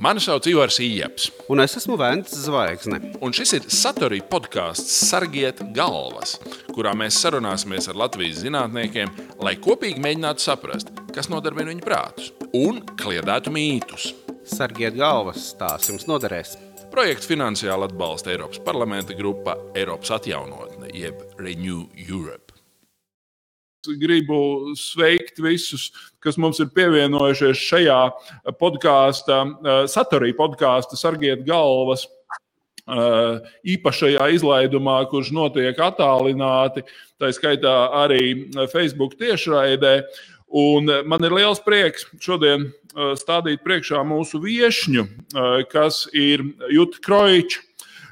Mani sauc Ivars Ijaps. Un es esmu Vēns Zvaigzne. Un šis ir Satorija podkāsts Sargiet galvas, kurā mēs sarunāsimies ar Latvijas zinātniekiem, lai kopīgi mēģinātu saprast, kas nodarbina viņu prātus un kliedētu mītus. Sargiet galvas, tās jums noderēs. Projektu finansiāli atbalsta Eiropas parlamenta grupa Eiropas atjaunotne, jeb Renew Europe. Gribu sveikt visus, kas mums ir pievienojušies šajā podkāstā, saturī podkāstā, sargiet galvas. Īpašajā izlaidumā, kurš notiek attālināti, tā skaitā arī Facebook tiešraidē. Un man ir liels prieks šodien stādīt priekšā mūsu viesņu, kas ir Juta Kroiča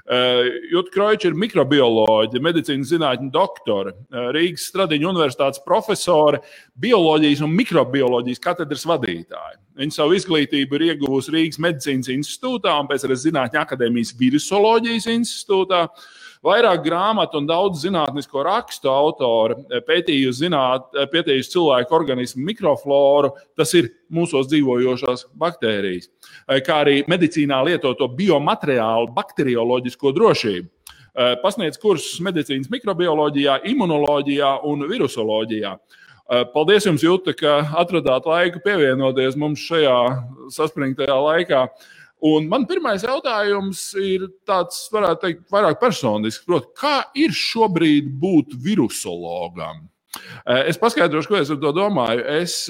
Eh, Jutta Kroiča ir mikrobioloģija, medicīnas zinātņu doktore, eh, Rīgas Stradiņa universitātes profesore, bioloģijas un mikrobioloģijas katedras vadītāja. Viņa savu izglītību ir ieguvusi Rīgas Medicīnas institūtā un pēc tam Zinātņu akadēmijas virusoloģijas institūtā. Uh, Vairāk grāmatu un daudz zinātnisko rakstu autori eh, pētījusi, zināt, eh, pētījusi cilvēku organismu mikrofloru, tas ir mūsos dzīvojošās baktērijas, eh, kā arī medicīnā lietoto biomateriālu, bakterioloģisko drošību. Pasniedz kursus medicīnas mikrobioloģijā, imunoloģijā un virusoloģijā. Paldies jums, Jūta, ka atradāt laiku pievienoties mums šajā saspringtajā laikā. Un man pirmais jautājums ir tāds, varētu teikt, vairāk personisks. Proti, kā ir šobrīd būt virusologam? Eh, es paskaidrošu, ko es ar to domāju. Es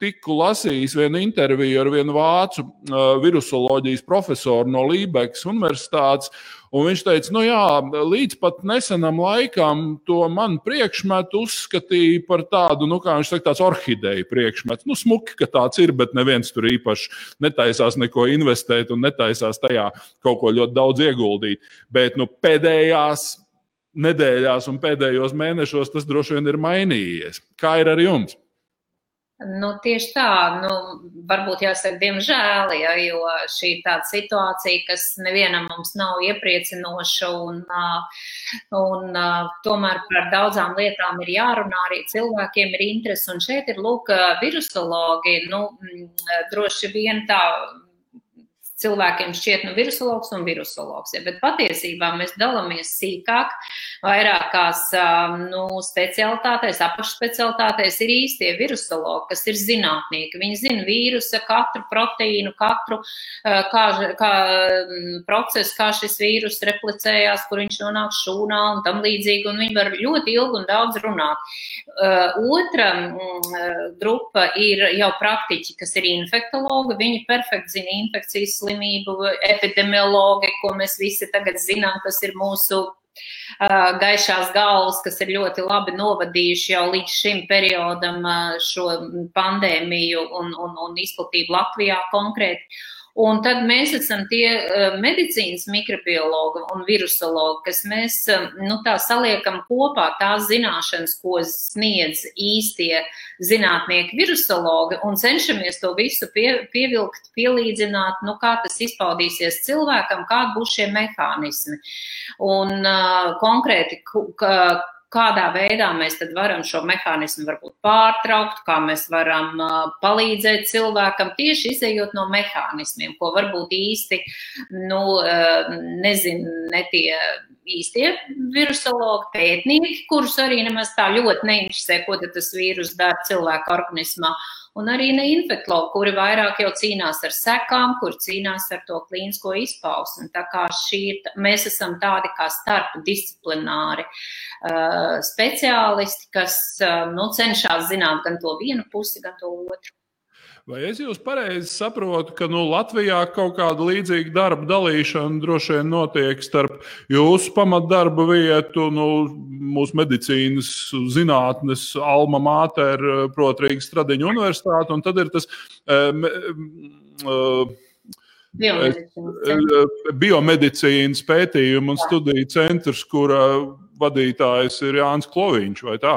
tikko lasījis vienu interviju ar vienu vācu uh, virusoloģijas profesoru no Lībekas Universitātes. Viņš teica, nu jā, līdz pat nesenam laikam to manu priekšmetu uzskatīja par tādu, nu, kā viņš saka, tāds orhideju priekšmetu. Nu, smuki, ka tāds ir, bet neviens tur īpaši netaisās neko investēt un netaisās tajā kaut ko ļoti daudz ieguldīt. Bet nu, pēdējās nedēļās un pēdējos mēnešos tas droši vien ir mainījies. Kā ir ar jums? Nu, tieši tā, nu, varbūt jāsaka, diemžēl, ja, jo šī ir tāda situācija, kas nevienam mums nav iepriecinoša, un, un tomēr par daudzām lietām ir jārunā, arī cilvēkiem ir interesi, un šeit ir, lūk, virusologi, nu, droši vien tā cilvēkiem šķiet, nu, virusologs un virusologs. Ja, bet patiesībā mēs dalāmies sīkāk, vairākās nu, specialitātēs, apakšspecialitātēs ir īstie virusologi, kas ir zinātnieki. Viņi zina vīrusa, katru proteīnu, katru kā, kā, procesu, kā šis vīrus replicējās, kur viņš nonāk šūnā un tam līdzīgi, un viņi var ļoti ilgi un daudz runāt. Otra grupa ir jau praktiķi, kas ir infektologi. Viņi perfekti zina infekcijas slimību, epidemiologi, ko mēs visi tagad zinām, kas ir mūsu gaišās galvas, kas ir ļoti labi novadījuši jau līdz šim periodam šo pandēmiju un, un, un izplatību Latvijā konkrēti. Un tad mēs esam tie uh, medicīnas mikrobiologi un virusologi, kas mēs nu, tā saliekam kopā tās zināšanas, ko sniedz īstie zinātnieki, virusologi, un cenšamies to visu pie, pievilkt, pielīdzināt, nu, kā tas izpaudīsies cilvēkam, kādi būs šie mehānismi. Un uh, konkrēti, ka, kādā veidā mēs varam šo mehānismu varbūt pārtraukt, kā mēs varam palīdzēt cilvēkam tieši izējot no mehānismiem, ko varbūt īsti, nu, nezin, ne tie īstie virusologi, pētnieki, kurus arī nemaz tā ļoti neinteresē, ko tas vīrus dara cilvēka organismā un arī ne infektologi, kuri vairāk jau cīnās ar sekām, kur cīnās ar to klīnisko izpausmi. Tā kā šī, mēs esam tādi kā starpdisciplināri uh, speciālisti, kas uh, nu, cenšas zināt gan to vienu pusi, gan to otru. Vai es jūs pareizi saprotu, ka nu, Latvijā kaut kāda līdzīga darba dalīšana droši vien notiek starp jūsu pamatdarba vietu, nu, mūsu medicīnas zinātnes, alma mater, proti, Rīgas Stradiņa universitāte, un tad ir tas. Um, um, Biomedicīnas pētījuma un studiju centrs, kura vadītājs ir Jānis Kloviņš, vai tā?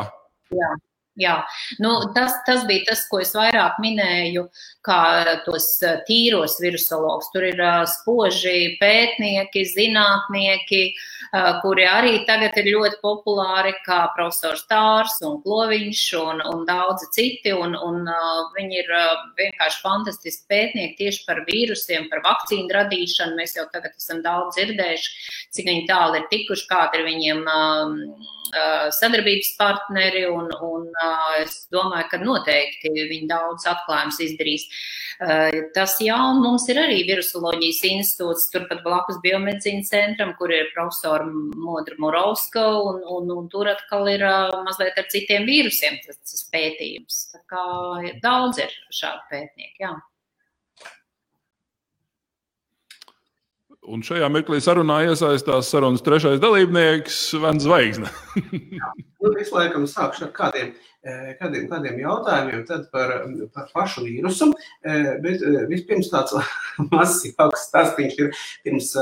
Jā, Jā, nu, tas, tas bija tas, ko es vairāk minēju, kā tos tīros virusologus. Tur ir spoži pētnieki, zinātnieki, kuri arī tagad ir ļoti populāri, kā profesors Tārs un Kloviņš un, un daudzi citi. Un, un viņi ir vienkārši fantastiski pētnieki tieši par vīrusiem, par vakcīnu radīšanu. Mēs jau tagad esam daudz dzirdējuši, cik viņi tālu ir tikuši, kāda ir viņiem sadarbības partneri, un, un es domāju, ka noteikti viņi daudz atklājums izdarīs. Tas jau mums ir arī virusoloģijas institūts, turpat blakus biomedicīnas centram, kur ir profesora Modra Morovska, un, un, un tur atkal ir mazliet ar citiem vīrusiem tas, tas pētījums. Tā kā daudz ir šādu pētnieku, jā. Un šajā mirklī sarunā iesaistās sarunas trešais dalībnieks, Vens Zvaigzne. nu, es laikam sākšu ar kādiem, eh, kādiem, kādiem jautājumiem par, par pašu vīrusu. Eh, bet eh, vispirms tāds mazs jauks stāstīns ir pirms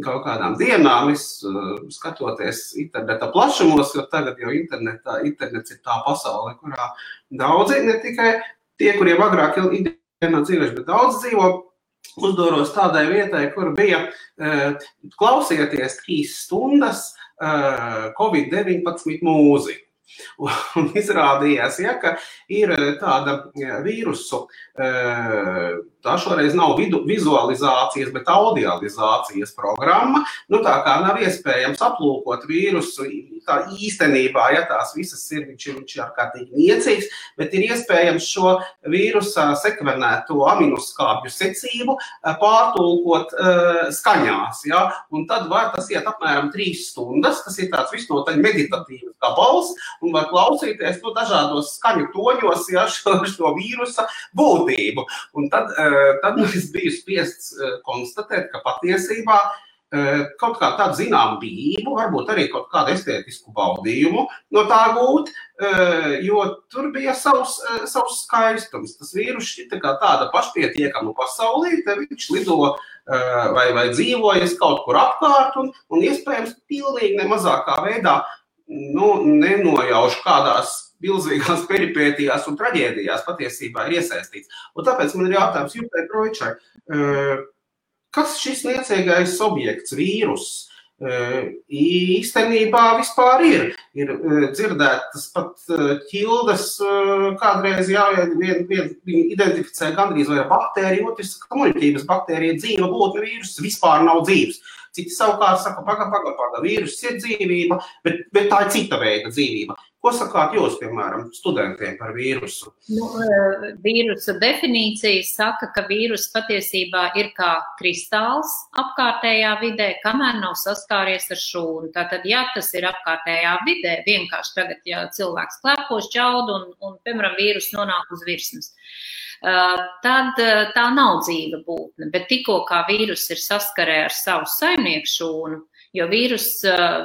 kaut kādām dienām. Es skatoties interneta plašumos, jo tagad jau internetā, internets ir tā pasaule, kurā daudzi, ne tikai tie, kuriem agrāk ir ikdienā dzīvojuši, bet daudz dzīvo uzdoros tādai vietai, kur bija klausieties trīs stundas Covid-19 mūziku. Un izrādījās, ja, ka ir tāda vīrusu, tā šoreiz nav vidu, vizualizācijas, bet audializācijas programma. Nu, tā kā nav iespējams aplūkot vīrusu tā īstenībā, ja tās visas ir, viņš ir, viņš ir ārkārtīgi niecīgs, bet ir iespējams šo vīrusa sekvenēto aminoskābju secību pārtulkot uh, skaņās. Ja? Un tad var tas iet apmēram trīs stundas, tas ir tāds visnotaļ meditatīvs gabals, un var klausīties no nu, dažādos skaņu toņos, ja šo, šo vīrusa būtību. Un tad, uh, tad es biju spiests uh, konstatēt, ka patiesībā uh, kaut kā tādu zināmu bību, varbūt arī kaut kādu estētisku baudījumu no tā gūt, jo tur bija savs, savs skaistums. Tas vīrus šķita kā tāda pašpietiekama pasaulīte, viņš lido vai, vai dzīvojas kaut kur apkārt un, un iespējams pilnīgi nemazākā veidā nu, nenojauš kādās milzīgās peripētījās un traģēdijās patiesībā ir iesaistīts. Un tāpēc man ir jautājums Jutai Proičai kas šis niecīgais objekts, vīruss, e, īstenībā vispār ir. Ir e, dzirdētas pat ķildes, kādreiz jāvien, vien, viņi identificē gandrīz vai baktēriju, otrs, ka muļķības baktērija dzīva būtne vīrus vispār nav dzīves. Citi savukārt saka, paga, paga, paga, vīrus ir dzīvība, bet, bet tā ir cita veida dzīvība. Ko sakāt jūs, piemēram, studentiem par vīrusu? Nu, e, vīrusa definīcija saka, ka vīrus patiesībā ir kā kristāls apkārtējā vidē, kamēr nav saskāries ar šūnu. Tātad, ja tas ir apkārtējā vidē, vienkārši tagad, ja cilvēks klēpo šķaudu un, un, piemēram, vīrus nonāk uz virsmas, e, tad e, tā nav dzīva būtne. Bet tikko kā vīrus ir saskarē ar savu saimnieku šūnu, Jo vīrus,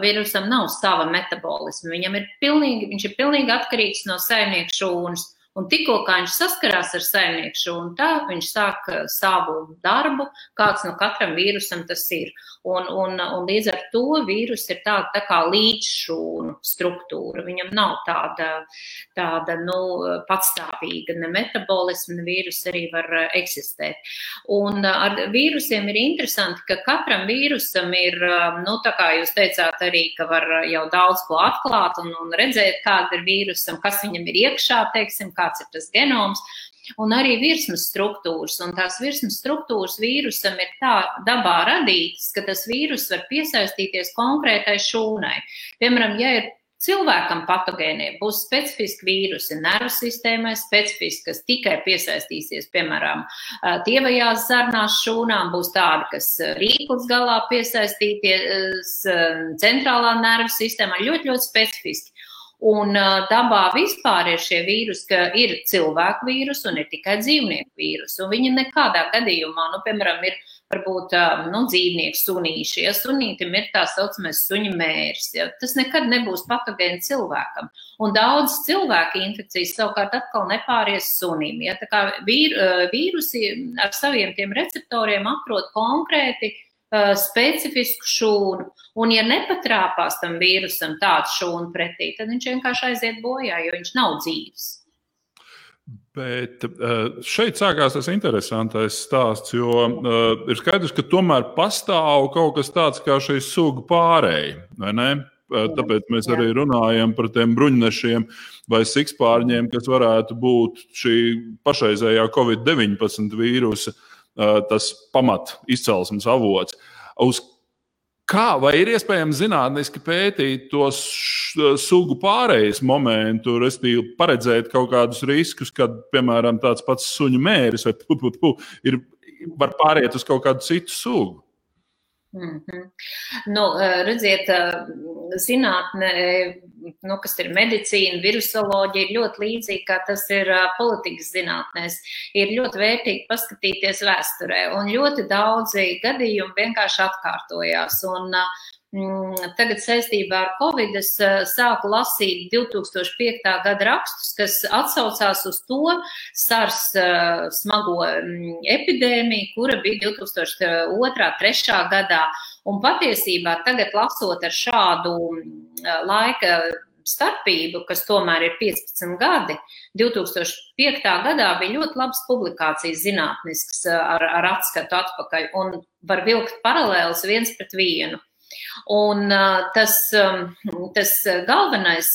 vīrusam nav sava metabolisma. Viņam ir pilnīgi, viņš ir pilnīgi atkarīgs no saimnieka šūnas. Un tikko viņš saskarās ar saimniekšu, un tā viņš sāk eh, savu darbu, kāds no katram vīrusam tas ir. Un, un, un līdz ar to vīrus ir tāda tā kā līdzšūnu struktūra. Viņam nav tāda, tāda nu, patstāvīga ne metabolisma, ne vīrus arī var eh, eksistēt. Un eh, ar vīrusiem ir interesanti, ka katram vīrusam ir, nu, tā kā jūs teicāt arī, ka var jau daudz ko atklāt un, un redzēt, kāda ir vīrusam, kas viņam ir iekšā, teiksim, kāds ir tas genoms. Un arī virsmas struktūras, un tās virsmas struktūras vīrusam ir tā dabā radītas, ka tas vīrus var piesaistīties konkrētai šūnai. Piemēram, ja ir cilvēkam patogēnie būs specifiski vīrusi nervu sistēmai, specifiski, kas tikai piesaistīsies, piemēram, tievajās zarnās šūnām, būs tādi, kas rīklis galā piesaistīties centrālā nervu sistēmā, ļoti, ļoti specifiski. Un dabā vispār ir šie vīrusi, ka ir cilvēku vīrusi un ir tikai dzīvnieku vīrusi. Un viņi nekādā gadījumā, nu, piemēram, ir varbūt nu, dzīvnieku sunīši. Ja sunītam ir tā saucamais suņa mērs, ja, tas nekad nebūs patogēns cilvēkam. Un daudz cilvēku infekcijas savukārt atkal nepāries sunim. Ja, tā kā vīr, vīrusi ar saviem tiem receptoriem atrod konkrēti uh, specifisku šūnu. Un, ja nepatrāpās tam vīrusam tāds šūnu pretī, tad viņš vienkārši aiziet bojā, jo viņš nav dzīves. Bet šeit sākās tas interesantais stāsts, jo uh, ir skaidrs, ka tomēr pastāv kaut kas tāds kā šīs sugu pārēji. Tāpēc mēs arī runājam par tiem bruņnešiem vai sikspārņiem, kas varētu būt šī pašreizējā Covid-19 vīrusa tas pamat izcelsmes avots. Uz Kā vai ir iespējams zinātniski pētīt tos sugu pārējais momentu, respektīvi paredzēt kaut kādus riskus, kad, piemēram, tāds pats suņu mēris vai pu, pu, pu, ir, var pāriet uz kaut kādu citu sugu? Mm -hmm. nu, redziet, zinātnē, nu, kas ir medicīna, virusoloģija, ir ļoti līdzīga, kā tas ir politikas zinātnēs. Ir ļoti vērtīgi paskatīties vēsturē, un ļoti daudzi gadījumi vienkārši atkārtojās. Un, tagad saistībā ar Covid es eh, sāku lasīt 2005. gada rakstus, kas atsaucās uz to SARS eh, smago mm, epidēmiju, kura bija 2002.-2003. gadā. Un patiesībā tagad lasot ar šādu mm, laika starpību, kas tomēr ir 15 gadi, 2005. gadā bija ļoti labas publikācijas zinātnisks eh, ar, ar atskatu atpakaļ un var vilkt paralēlus viens pret vienu. Un tas, tas galvenais,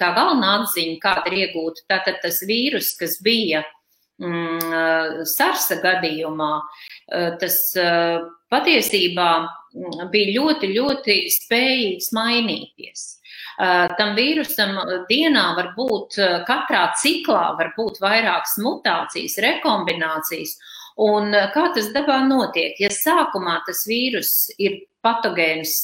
tā galvenā atziņa, kāda ir iegūta, tātad tas vīrus, kas bija mm, sarsa gadījumā, tas patiesībā bija ļoti, ļoti spējīgs mainīties. Tam vīrusam dienā var būt, katrā ciklā var būt vairākas mutācijas, rekombinācijas, Un kā tas dabā notiek? Ja sākumā tas vīrus ir patogēns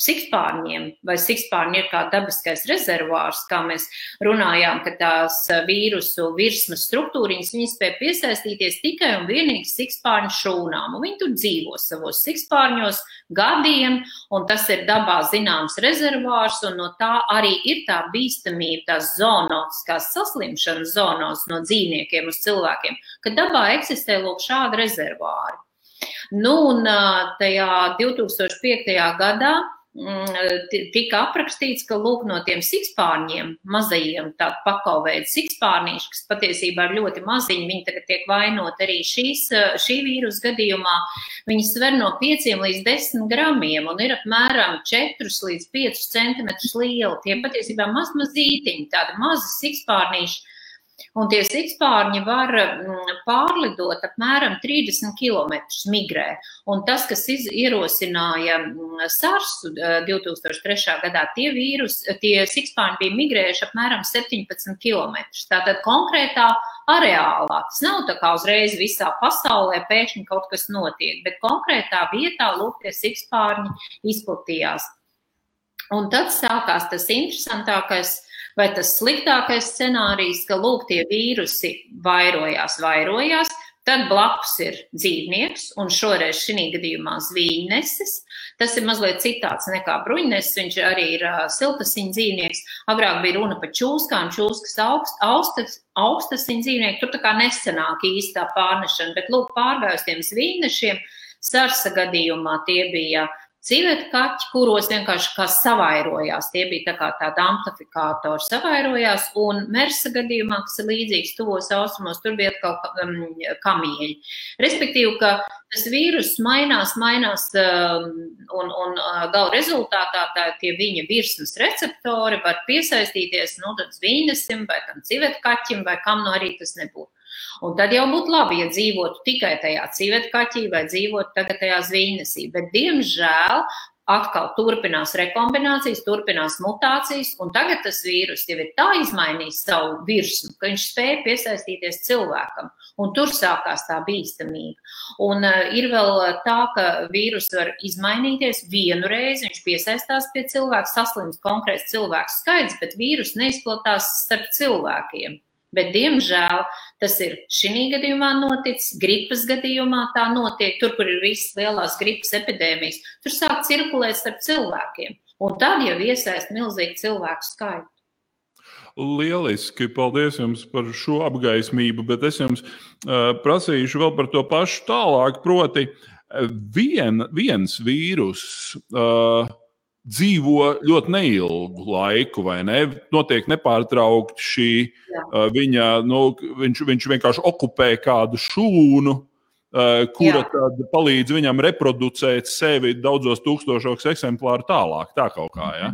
sikspārņiem, vai sikspārņi ir kā dabiskais rezervārs, kā mēs runājām, ka tās vīrusu virsmas struktūriņas, viņas spēja piesaistīties tikai un vienīgi sikspārņu šūnām, un viņi tur dzīvo savos sikspārņos gadiem, un tas ir dabā zināms rezervārs, un no tā arī ir tā bīstamība, tās zoonotiskās saslimšanas zonos no dzīvniekiem uz cilvēkiem, ka dabā eksistē lūk šādi rezervāri. Nu, un tajā 2005. gadā tika aprakstīts, ka lūk, no tiem sikspārņiem, mazajiem tādu pakauveida sikspārnīšu, kas patiesībā ir ļoti maziņi, viņi tagad tiek vainot arī šīs, šī vīrusa gadījumā, viņi sver no 5 līdz 10 gramiem un ir apmēram 4 līdz 5 centimetrus lieli. Tie patiesībā maz mazītiņi, tādi mazi sikspārnīši Un tie sikspārņi var mm, pārlidot apmēram 30 km migrē. Un tas, kas iz, ierosināja mm, SARS 2003. gadā, tie vīrus, tie sikspārņi bija migrējuši apmēram 17 km. Tātad konkrētā areālā. Tas nav tā kā uzreiz visā pasaulē pēkšņi kaut kas notiek, bet konkrētā vietā lūk tie sikspārņi izplatījās. Un tad sākās tas interesantākais vai tas sliktākais scenārijs, ka lūk, tie vīrusi vairojās, vairojās, tad blakus ir dzīvnieks, un šoreiz šī gadījumā zvīņnesis. Tas ir mazliet citāds nekā bruņnesis, viņš arī ir uh, siltasiņa dzīvnieks. Agrāk bija runa par čūskām, čūskas augst, austas, augstasiņa dzīvnieki, tur tā kā nesenāk īstā pārnešana, bet lūk, pārgājus tiem zvīņnešiem, sarsa gadījumā tie bija Civetu kaķi, kuros vienkārši kā savairojās, tie bija tā kā tādi amplifikātori savairojās, un Mersa gadījumā, kas ir līdzīgs tuvos austrumos, tur bija atkal um, kamieļi. Respektīvi, ka tas vīrus mainās, mainās, um, un, un uh, gala rezultātā tā tie viņa virsmas receptori var piesaistīties, nu, tad zvīnesim vai tam civetu kaķim vai kam no arī tas nebūtu. Un tad jau būtu labi, ja dzīvotu tikai tajā civetkaķī vai dzīvotu tagad tajā zvīnesī. Bet, diemžēl, atkal turpinās rekombinācijas, turpinās mutācijas, un tagad tas vīrus jau ir tā izmainījis savu virsmu, ka viņš spēja piesaistīties cilvēkam, un tur sākās tā bīstamība. Un uh, ir vēl tā, ka vīrus var izmainīties vienu reizi, viņš piesaistās pie cilvēka, saslimst konkrēts cilvēku skaits, bet vīrus neizplatās starp cilvēkiem. Bet, diemžēl, tas ir šī gadījumā noticis, gripas gadījumā tā notiek, tur, kur ir visas lielās gripas epidēmijas, tur sāk cirkulēt starp cilvēkiem. Un tad jau iesaist milzīgu cilvēku skaitu. Lieliski, paldies jums par šo apgaismību, bet es jums uh, prasīšu vēl par to pašu tālāk. Proti, vien, viens vīrus uh, dzīvo ļoti neilgu laiku, vai ne? Notiek nepārtraukti šī uh, viņa, nu, viņš, viņš vienkārši okupē kādu šūnu. Uh, kura Jā. tad palīdz viņam reproducēt sevi daudzos tūkstošos eksemplāru tālāk. Tā kaut kā, ja?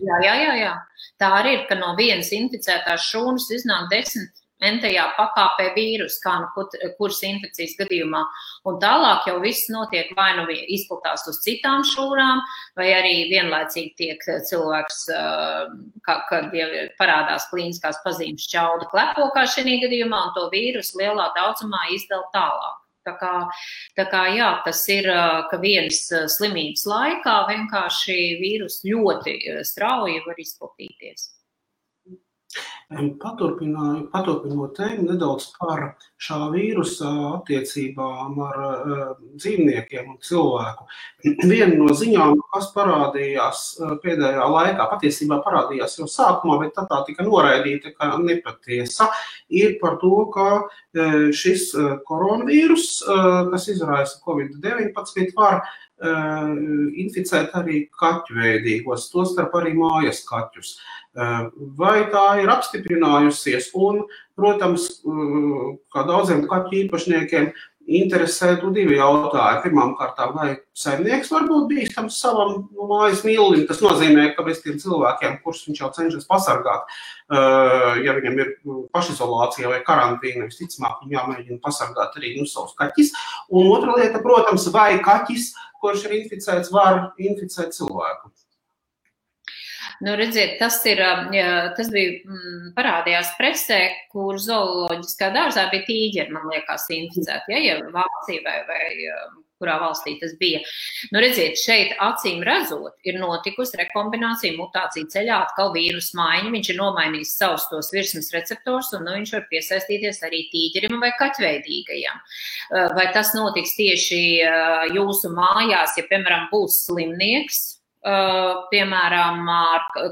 Jā, jā, jā, jā. Tā arī ir, ka no vienas inficētās šūnas iznāk desmit entajā pakāpē vīrusu, kā nu kuras infekcijas gadījumā. Un tālāk jau viss notiek vai nu izplatās uz citām šūrām, vai arī vienlaicīgi tiek cilvēks, kad jau parādās klīniskās pazīmes čauda klepo, kā šī gadījumā, un to vīrusu lielā daudzumā izdala tālāk. Tā kā, tā kā jā, tas ir, ka vienas slimības laikā vienkārši vīrus ļoti strauji var izplatīties. Paturpinot tēmu nedaudz par šā vīrusa attiecībām ar uh, dzīvniekiem un cilvēku. Viena no ziņām, kas parādījās uh, pēdējā laikā, patiesībā parādījās jau sākumā, bet tā, tā tika noraidīta, ka nepatiesa, ir par to, ka uh, šis koronavīrus, kas izraisa Covid-19, var inficēt arī kaķu veidīgos, tostarp arī mājas kaķus. Uh, vai tā ir apstiprinājusies. Un, protams, kā daudziem kaķu īpašniekiem, interesētu divi jautājumi. Pirmkārt, vai saimnieks var būt bīstams savam nu, mājas mīlulim? Tas nozīmē, ka bez tiem cilvēkiem, kurus viņš jau cenšas pasargāt, ja viņam ir nu, pašizolācija vai karantīna, visticamāk, viņam jāmēģina pasargāt arī nu, savus kaķis. Un otra lieta, protams, vai kaķis, kurš ir inficēts, var inficēt cilvēku. Nu, redziet, tas, ir, tas bija mm, parādījās presē, kur zooloģiskā dārzā bija tīģeri, man liekas, inficēti, ja, ja Vācija vai, vai kurā valstī tas bija. Nu, redziet, šeit acīm redzot, ir notikusi rekombinācija, mutācija ceļā, atkal vīrusu maiņa. Viņš ir nomainījis savus tos virsmas receptors, un nu, viņš var piesaistīties arī tīģerim vai kaķveidīgajam. Vai tas notiks tieši jūsu mājās, ja, piemēram, būs slimnieks? Uh, piemēram,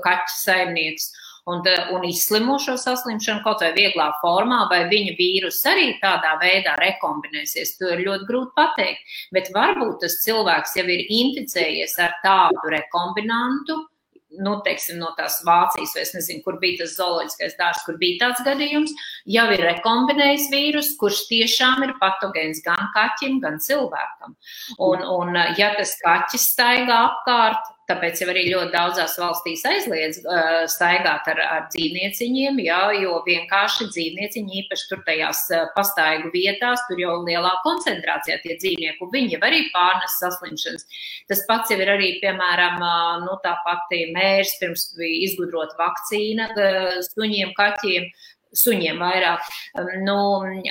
kaķa saimnieks un, un izslimo šo saslimšanu kaut vai vieglā formā, vai viņa vīrus arī tādā veidā rekombinēsies, to ir ļoti grūti pateikt. Bet varbūt tas cilvēks jau ir inficējies ar tādu rekombinantu, nu, teiksim, no tās Vācijas, vai es nezinu, kur bija tas zooloģiskais dārzs, kur bija tāds gadījums, jau ir rekombinējis vīrus, kurš tiešām ir patogēns gan kaķim, gan cilvēkam. Un, un ja tas kaķis staigā apkārt, Tāpēc jau arī ļoti daudzās valstīs aizliedz uh, staigāt ar, ar dzīvnieciņiem, jā, jo vienkārši dzīvnieciņi, īpaši tur tajās uh, pastaigu vietās, tur jau lielā koncentrācijā tie dzīvnieki, viņi jau arī pārnes saslimšanas. Tas pats jau ir arī, piemēram, uh, nu, tā pati mērs, pirms bija izgudrota vakcīna uh, suņiem, kaķiem, suņiem vairāk. Nu,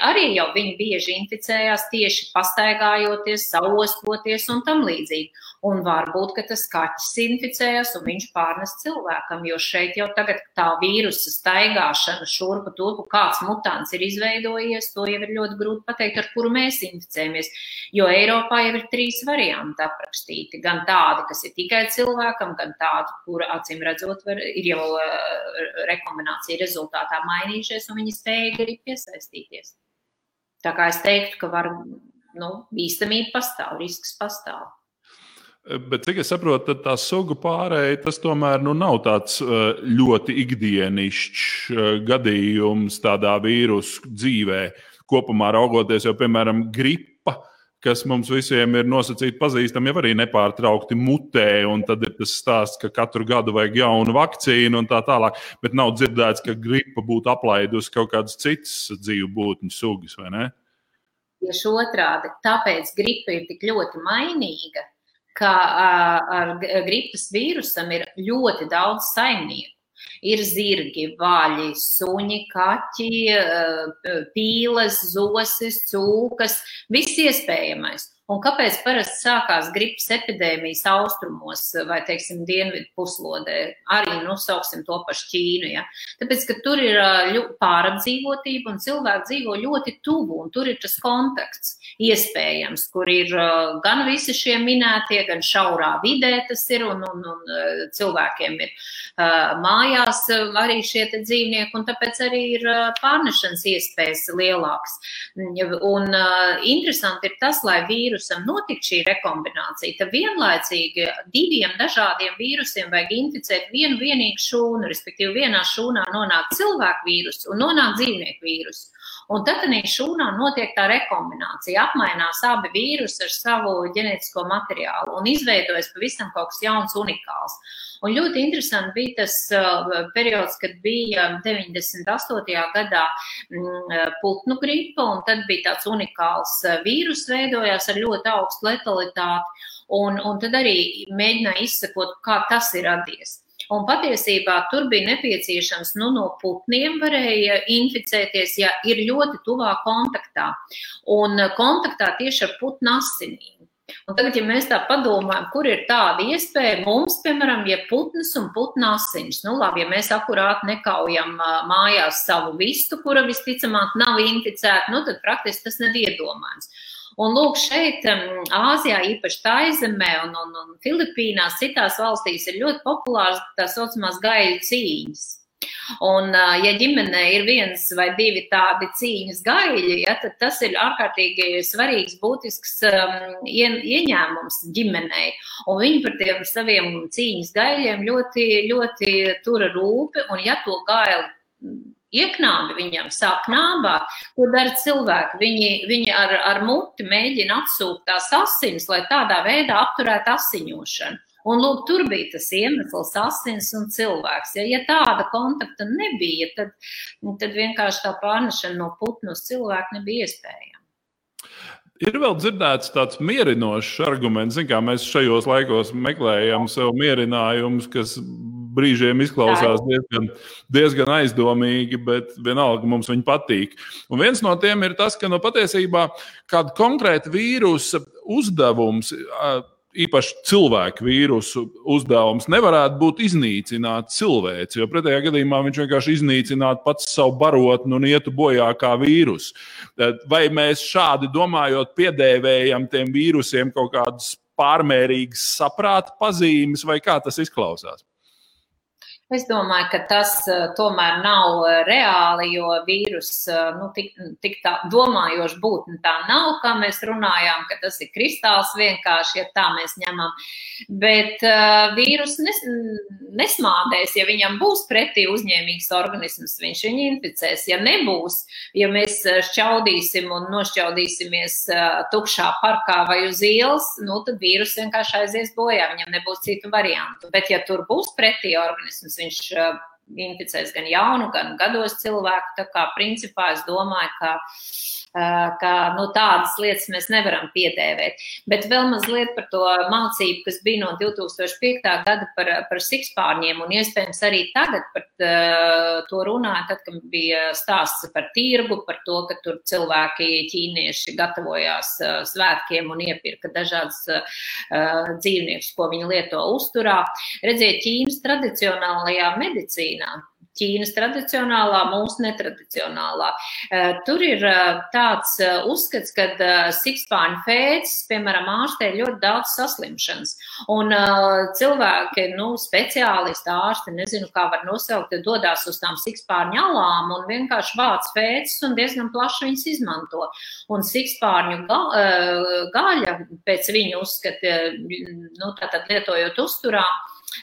arī jau viņi bieži inficējās tieši pastaigājoties, sauostoties un tam līdzīgi. Un varbūt, ka tas kaķis inficējās un viņš pārnes cilvēkam, jo šeit jau tagad tā vīrusa staigāšana šurpu turpu, kāds mutants ir izveidojies, to jau ir ļoti grūti pateikt, ar kuru mēs inficējamies. Jo Eiropā jau ir trīs varianti aprakstīti. Gan tādi, kas ir tikai cilvēkam, gan tādi, kura acīm redzot, var, ir jau uh, rekombinācija rezultātā mainījušies un viņi spēja arī piesaistīties. Tā kā es teiktu, ka var, nu, bīstamība pastāv, risks pastāv. Bet, cik es saprotu, tā sugu pārēja tas tomēr nu, nav tāds ļoti ikdienišķs gadījums tādā vīrusu dzīvē. Kopumā raugoties, jau piemēram, gripa kas mums visiem ir nosacīti pazīstami, jau arī nepārtraukti mutē. Tad ir tas stāsts, ka katru gadu vajag jaunu vakcīnu un tā tālāk. Bet nav dzirdēts, ka gripa būtu aplaidusi kaut kādas citas dzīvu būtņu sugas, vai ne? Tieši otrādi. Tāpēc gripa ir tik ļoti mainīga, ka ar gripas vīrusam ir ļoti daudz saimnieku. Ir zirgi, vaļi, suņi, kaķi, pīles, zosis, cūkas, viss iespējamais. Un kāpēc parasti sākās gripas epidēmijas austrumos vai, teiksim, dienvidu puslodē, arī, nu, sauksim to pašu Ķīnu, ja? Tāpēc, ka tur ir pārapdzīvotība un cilvēki dzīvo ļoti tuvu, un tur ir tas kontakts iespējams, kur ir gan visi šie minētie, gan šaurā vidē tas ir, un, un, un cilvēkiem ir mājās arī šie dzīvnieki, un tāpēc arī ir pārnešanas iespējas lielākas. Un interesanti ir tas, lai vīru vīrusam notikt šī rekombinācija, tad vienlaicīgi diviem dažādiem vīrusiem vajag inficēt vienu vienīgu šūnu, respektīvi vienā šūnā nonāk cilvēku vīrusu un nonāk dzīvnieku vīrusu. Un tad arī šūnā notiek tā rekombinācija, apmainās abi vīrusi ar savu ģenētisko materiālu un izveidojas pavisam kaut kas jauns, unikāls. Un ļoti interesanti bija tas uh, periods, kad bija 98. gadā mm, putnu gripa, un tad bija tāds unikāls uh, vīrus veidojās ar ļoti augstu letalitāti, un, un tad arī mēģināja izsekot, kā tas ir radies. Un patiesībā tur bija nepieciešams, nu, no putniem varēja inficēties, ja ir ļoti tuvā kontaktā. Un uh, kontaktā tieši ar putnu asinīm. Un tagad, ja mēs tā padomājam, kur ir tāda iespēja mums, piemēram, ja putns un putna asins, nu labi, ja mēs akurāti nekaujam mājās savu vistu, kura visticamāk nav inficēta, nu tad praktiski tas nav iedomājams. Un lūk, šeit, Āzijā, īpaši Taizemē un, un, un Filipīnās, citās valstīs ir ļoti populārs tā saucamās gaļu cīņas. Un, ja ģimenē ir viens vai divi tādi cīņas gaļi, ja, tad tas ir ārkārtīgi svarīgs, būtisks um, ieņēmums ģimenei. Un viņi par tiem saviem cīņas gaļiem ļoti, ļoti tura rūpi, un ja to gaili ieknābi viņam, sāk nābāt, ko dara cilvēki. Viņi, viņi ar, ar muti mēģina atsūkt tās asinis, lai tādā veidā apturētu asiņošanu. Un, lūk, tur bija tas iemesls, asins un cilvēks. Ja, ja tāda kontakta nebija, tad, tad vienkārši tā pārnešana no putnu uz cilvēku nebija iespējama. Ir vēl dzirdēts tāds mierinošs arguments, kā mēs šajos laikos meklējam sev mierinājumus, kas brīžiem izklausās diezgan, diezgan aizdomīgi, bet vienalga mums viņi patīk. Un viens no tiem ir tas, ka nu, patiesībā kāda konkrēta vīrusa uzdevums īpaši cilvēku vīrusu uzdevums nevarētu būt iznīcināt cilvēci, jo pretējā gadījumā viņš vienkārši iznīcinātu pats savu barotni un ietu bojā kā vīrus. Vai mēs šādi domājot, piedēvējam tiem vīrusiem kaut kādas pārmērīgas saprāta pazīmes, vai kā tas izklausās? Es domāju, ka tas uh, tomēr nav uh, reāli, jo vīrus uh, nu, tik, tik tā domājoša būtne tā nav, kā mēs runājām, ka tas ir kristāls vienkārši, ja tā mēs ņemam. Bet uh, vīrus nes, nesmādēs, ja viņam būs pretī uzņēmīgs organisms, viņš viņu inficēs. Ja nebūs, ja mēs šķaudīsim un nošķaudīsimies uh, tukšā parkā vai uz ielas, nu, tad vīrus vienkārši aizies bojā, viņam nebūs citu variantu. Bet ja tur būs pretī organisms, viņš uh, inficēs gan jaunu, gan gados cilvēku. Tā kā principā es domāju, ka, ka nu, tādas lietas mēs nevaram piedēvēt. Bet vēl mazliet par to mācību, kas bija no 2005. gada par, par sikspārņiem, un iespējams arī tagad par uh, to runāja, tad, kad bija stāsts par tirgu, par to, ka tur cilvēki ķīnieši gatavojās svētkiem un iepirka dažādas dzīvniekus, ko viņi lieto uzturā. Redziet, Ķīnas tradicionālajā medicīnā Ķīnas tradicionālā, mūsu netradicionālā. Eh, tur ir eh, tāds eh, uzskats, ka sikspāņu fēcis, piemēram, ārstē ļoti daudz saslimšanas. Un cilvēki, nu, speciālisti, ārsti, nezinu, kā var nosaukt, dodās uz tām sikspārņu alām un vienkārši vāc fēcis un diezgan plaši viņas izmanto. Un sikspārņu ga, gaļa, pēc viņu uzskata, nu, tātad lietojot uzturā,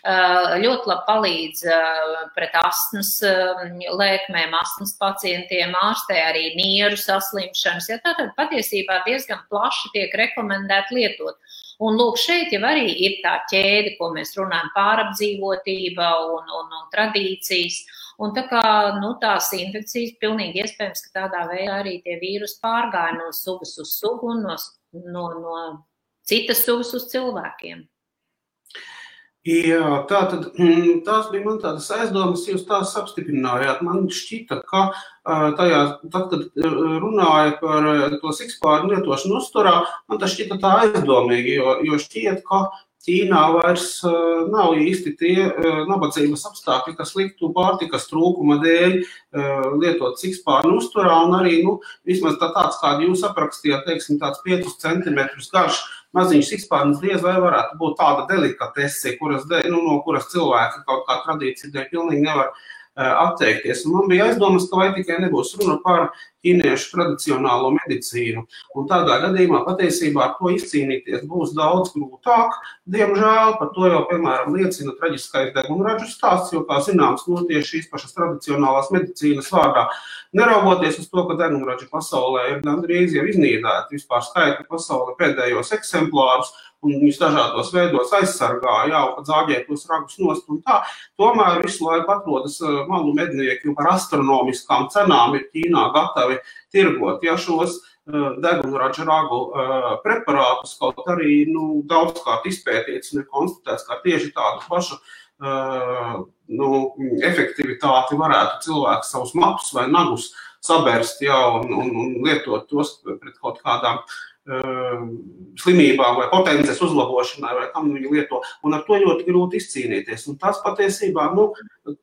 ļoti labi palīdz eh, pret astmas eh, lēkmēm, astmas pacientiem, ārstē arī nieru saslimšanas. Ja tātad patiesībā diezgan plaši tiek rekomendēti lietot. Un lūk, šeit jau arī ir tā ķēde, ko mēs runājam, pārapdzīvotība un, un, un tradīcijas. Un tā kā nu, tās infekcijas pilnīgi iespējams, ka tādā veidā arī tie vīrusi pārgāja no sugas uz sugu un no, no, no citas sugas uz cilvēkiem. Jā, tā tad, mm, tās bija man tādas aizdomas, jūs tās apstiprinājāt. Man šķita, ka tajā, tad, kad runāja par to sikspāru lietošanu uzturā, man tas šķita tā aizdomīgi, jo, jo šķiet, ka Ķīnā vairs nav īsti tie nabadzības apstākļi, kas liktu pārtikas trūkuma dēļ lietot sikspārnu uzturā, un arī, nu, vismaz tā tāds, kādu jūs aprakstījāt, teiksim, tāds 5 centimetrus garš maziņš sikspārnis diez vai varētu būt tāda delikatese, kuras, nu, no kuras cilvēki kaut kā tradīcija dēļ pilnīgi nevar atteikties. Un man bija aizdomas, ka vai tikai nebūs runa par ķīniešu tradicionālo medicīnu. Un tādā gadījumā patiesībā ar to izcīnīties būs daudz grūtāk. Diemžēl par to jau, piemēram, liecina traģiskais degunražu stāsts, jo, kā zināms, no tieši šīs pašas tradicionālās medicīnas vārdā, neraugoties uz to, ka degunraži pasaulē ir gandrīz jau iznīdēti, vispār skaita pasaulē pēdējos eksemplārus, un viņus dažādos veidos aizsargā, jau pat zāģē tos ragus nost un tā. Tomēr visu laiku atrodas malu mednieki, jo par astronomiskām cenām ir Ķīnā gatavi tirgot ja šos degunraža ragu preparātus, kaut arī nu, daudzkārt izpētīts un ir konstatēts, ka tieši tādu pašu nu, efektivitāti varētu cilvēks savus matus vai nagus sabērst ja, un, un, un lietot tos pret kaut kādām uh, slimībām vai potenciālas uzlabošanai, vai kam viņi lieto. Un ar to ļoti grūti izcīnīties. Un tas patiesībā, nu,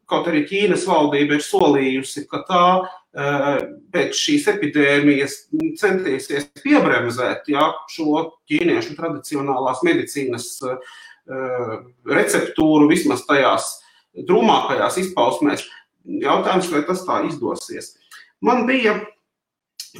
kaut arī Ķīnas valdība ir solījusi, ka tā ehm, pēc šīs epidēmijas centīsies piebremzēt ja, šo ķīniešu tradicionālās medicīnas ehm, receptūru vismaz tajās drūmākajās izpausmēs. Jautājums, vai tas tā izdosies. Man bija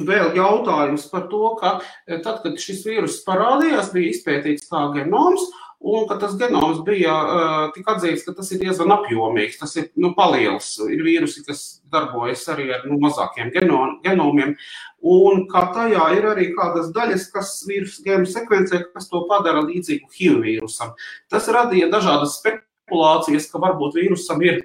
Vēl jautājums par to, ka eh, tad, kad šis vīrus parādījās, bija izpētīts kā genoms, un ka tas genoms bija uh, tik atzīts, ka tas ir diezgan apjomīgs. Tas ir nu, paliels. Ir vīrusi, kas darbojas arī ar nu, mazākiem genom, genomiem, un ka tajā ir arī kādas daļas, kas vīrusu gēnu sekvencē, kas to padara līdzīgu HIV vīrusam. Tas radīja dažādas spekulācijas, ka varbūt vīrusam ir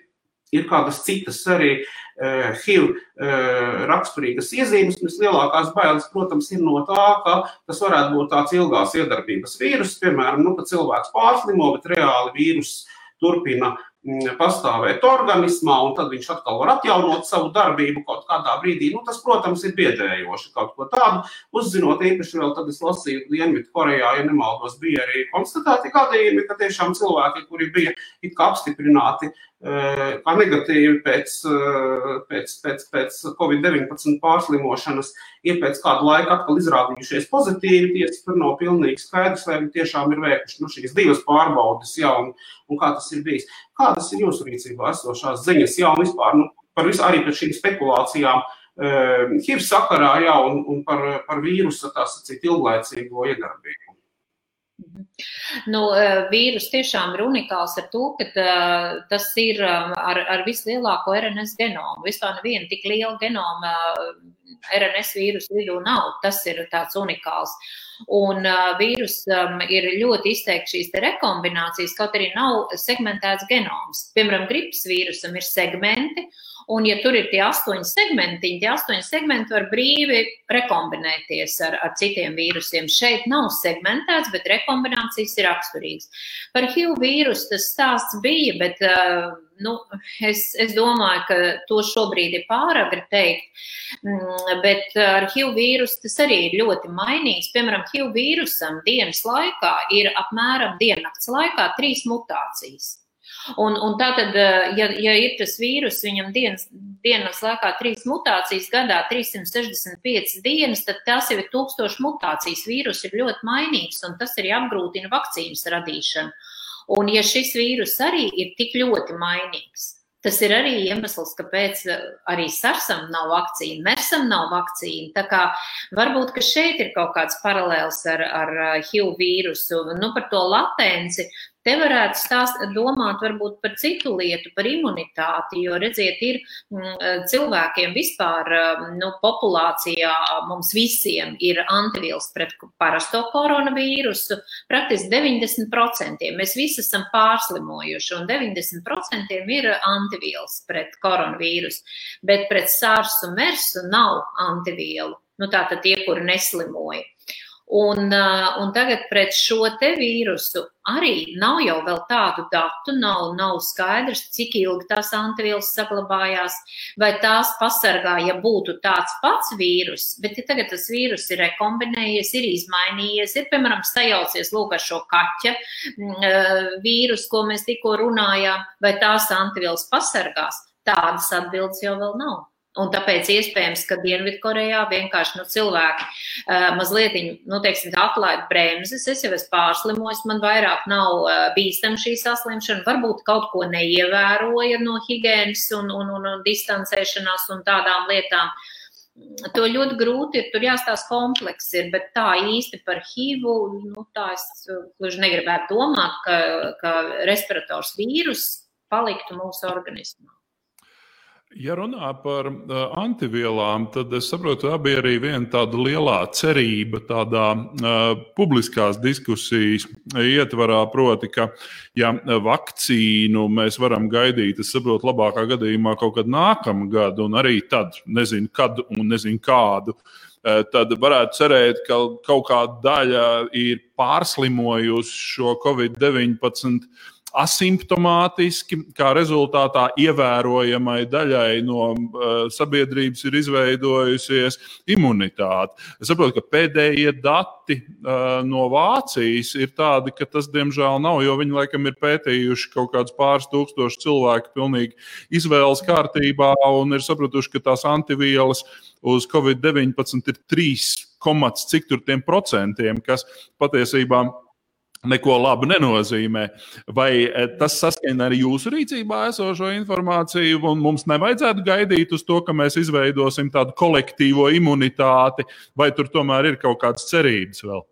ir kādas citas arī uh, HIV uh, raksturīgas iezīmes. Vislielākās bailes, protams, ir no tā, ka tas varētu būt tāds ilgās iedarbības vīrus, piemēram, nu, ka cilvēks pārslimo, bet reāli vīrus turpina Mm, pastāvēt organismā, un tad viņš atkal var atjaunot savu darbību kaut kādā brīdī. Nu, tas, protams, ir biedējoši kaut ko tādu. Uzzinot īpaši vēl, tad es lasīju Dienvidu Korejā, ja nemaldos, bija arī konstatēti gadījumi, ka tiešām cilvēki, kuri bija apstiprināti eh, kā negatīvi pēc, pēc, pēc, pēc Covid-19 pārslimošanas, ir pēc kāda laika atkal izrādījušies pozitīvi. Tiesa tur nav pilnīgi skaidrs, vai viņi tiešām ir veikuši nu, šīs divas pārbaudes, ja, un, un kā tas ir bijis. Kādas ir jūsu rīcībā esošās ziņas, jā, un vispār nu, par visu, arī par šīm spekulācijām HIV sakarā, jā, un, un par, par vīrusa, tā sacīt, ilglaicīgo iedarbību? Nu, eh, vīrus tiešām ir unikāls ar to, ka uh, tas ir um, ar, ar vislielāko RNS genomu. Vispār neviena tik liela genoma RNS vīrusu vidū nav. Tas ir tāds unikāls. Un uh, vīrusam ir ļoti izteikti šīs rekombinācijas, kaut arī nav segmentēts genoms. Piemēram, gripas vīrusam ir segmenti, Un, ja tur ir tie astoņi segmentiņi, tie astoņi segmenti var brīvi rekombinēties ar, ar citiem vīrusiem. Šeit nav segmentēts, bet rekombinācijas ir raksturīgas. Par HIV vīrusu tas stāsts bija, bet uh, nu, es, es domāju, ka to šobrīd ir pāragri teikt. Mm, bet ar HIV vīrusu tas arī ir ļoti mainīgs. Piemēram, HIV vīrusam dienas laikā ir apmēram diennakts laikā trīs mutācijas. Un, un tātad, eh, ja, ja ir tas vīrus, viņam dienas, dienas laikā trīs mutācijas gadā, 365 dienas, tad tas jau ir tūkstoši mutācijas. Vīrus ir ļoti mainīgs, un tas arī apgrūtina vakcīnas radīšanu. Un ja šis vīrus arī ir tik ļoti mainīgs, Tas ir arī iemesls, kāpēc eh, arī SARSam nav vakcīna, MERSam nav vakcīna. Tā kā varbūt, ka šeit ir kaut kāds paralēls ar, ar HIV eh, vīrusu. Nu, par to latenci Te varētu stāst, domāt varbūt par citu lietu, par imunitāti, jo, redziet, ir mm, cilvēkiem vispār, mm, nu, populācijā mums visiem ir antivielas pret parasto koronavīrusu, praktiski 90%. Mēs visi esam pārslimojuši, un 90% ir antivielas pret koronavīrusu, bet pret SARS un MERS nav antivielu. Nu, tātad tie, kuri neslimoja. Un, un tagad pret šo te vīrusu arī nav jau vēl tādu datu, nav, nav skaidrs, cik ilgi tās antivielas saglabājās, vai tās pasargā, ja būtu tāds pats vīrus, bet ja tagad tas vīrus ir rekombinējies, ir izmainījies, ir, piemēram, sajaucies lūk ar šo kaķa vīrusu, ko mēs tikko runājām, vai tās antivielas pasargās, tādas atbildes jau vēl nav. Un tāpēc iespējams, ka Dienvidkorejā vienkārši nu, cilvēki uh, mazliet nu, teiksim, atlaid bremzes. Es jau esmu pārslimojis, man vairāk nav uh, bīstama šī saslimšana. Varbūt kaut ko neievēroja no higiēnas un, un, un, un distancēšanās un tādām lietām. To ļoti grūti ir, tur jāstāsta komplekss ir, bet tā īsti par HIV, nu, tā es gluži negribētu domāt, ka, ka respirators vīrus paliktu mūsu organismā. Ja runā par antivielām, tad es saprotu, abi arī viena tāda lielā cerība tādā uh, publiskās diskusijas ietvarā, proti, ka ja vakcīnu mēs varam gaidīt, es saprotu, labākā gadījumā kaut kad nākamā gada, un arī tad nezinu, kad un nezinu kādu. Uh, tad varētu cerēt, ka kaut kāda daļa ir pārslimojusi šo Covid-19 asimptomātiski, kā rezultātā ievērojamai daļai no uh, sabiedrības ir izveidojusies imunitāte. Es saprotu, ka pēdējie dati uh, no Vācijas ir tādi, ka tas diemžēl nav, jo viņi laikam ir pētījuši kaut kādus pāris tūkstošus cilvēku pilnīgi izvēles kārtībā un ir sapratuši, ka tās antivielas uz Covid-19 ir 3, cik tur tiem procentiem, kas patiesībā neko labu nenozīmē. Vai e, tas saskan ar jūsu rīcībā esošo informāciju, un mums nevajadzētu gaidīt uz to, ka mēs izveidosim tādu kolektīvo imunitāti, vai tur tomēr ir kaut kādas cerības vēl?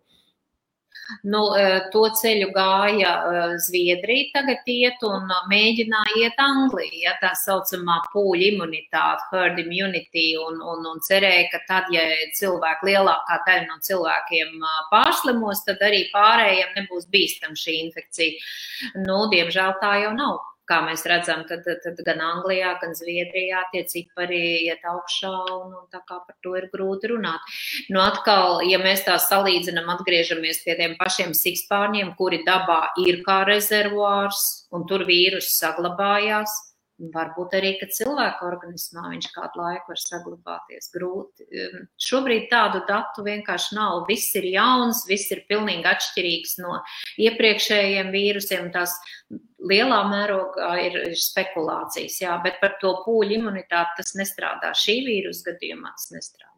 Nu, e, to ceļu gāja e, Zviedrija, tagad iet un mēģināja iet Anglijā, ja, tā saucamā pūļa imunitāte, herd immunity, un, un, un cerēja, ka tad, ja cilvēki lielākā daļa no cilvēkiem pārslimos, tad arī pārējiem nebūs bīstama šī infekcija. Nu, diemžēl tā jau nav kā mēs redzam, tad, tad gan Anglijā, gan Zviedrijā tie cipari iet augšā, un, un tā kā par to ir grūti runāt. Nu, atkal, ja mēs tā salīdzinām, atgriežamies pie tiem pašiem sikspārņiem, kuri dabā ir kā rezervuārs, un tur vīrus saglabājās, Varbūt arī, ka cilvēka organismā viņš kādu laiku var saglabāties grūti. Um, šobrīd tādu datu vienkārši nav. Viss ir jauns, viss ir pilnīgi atšķirīgs no iepriekšējiem vīrusiem. Tās lielā mērogā ir, ir spekulācijas, jā, bet par to pūļu imunitāti tas nestrādā. Šī vīrusu gadījumā tas nestrādā.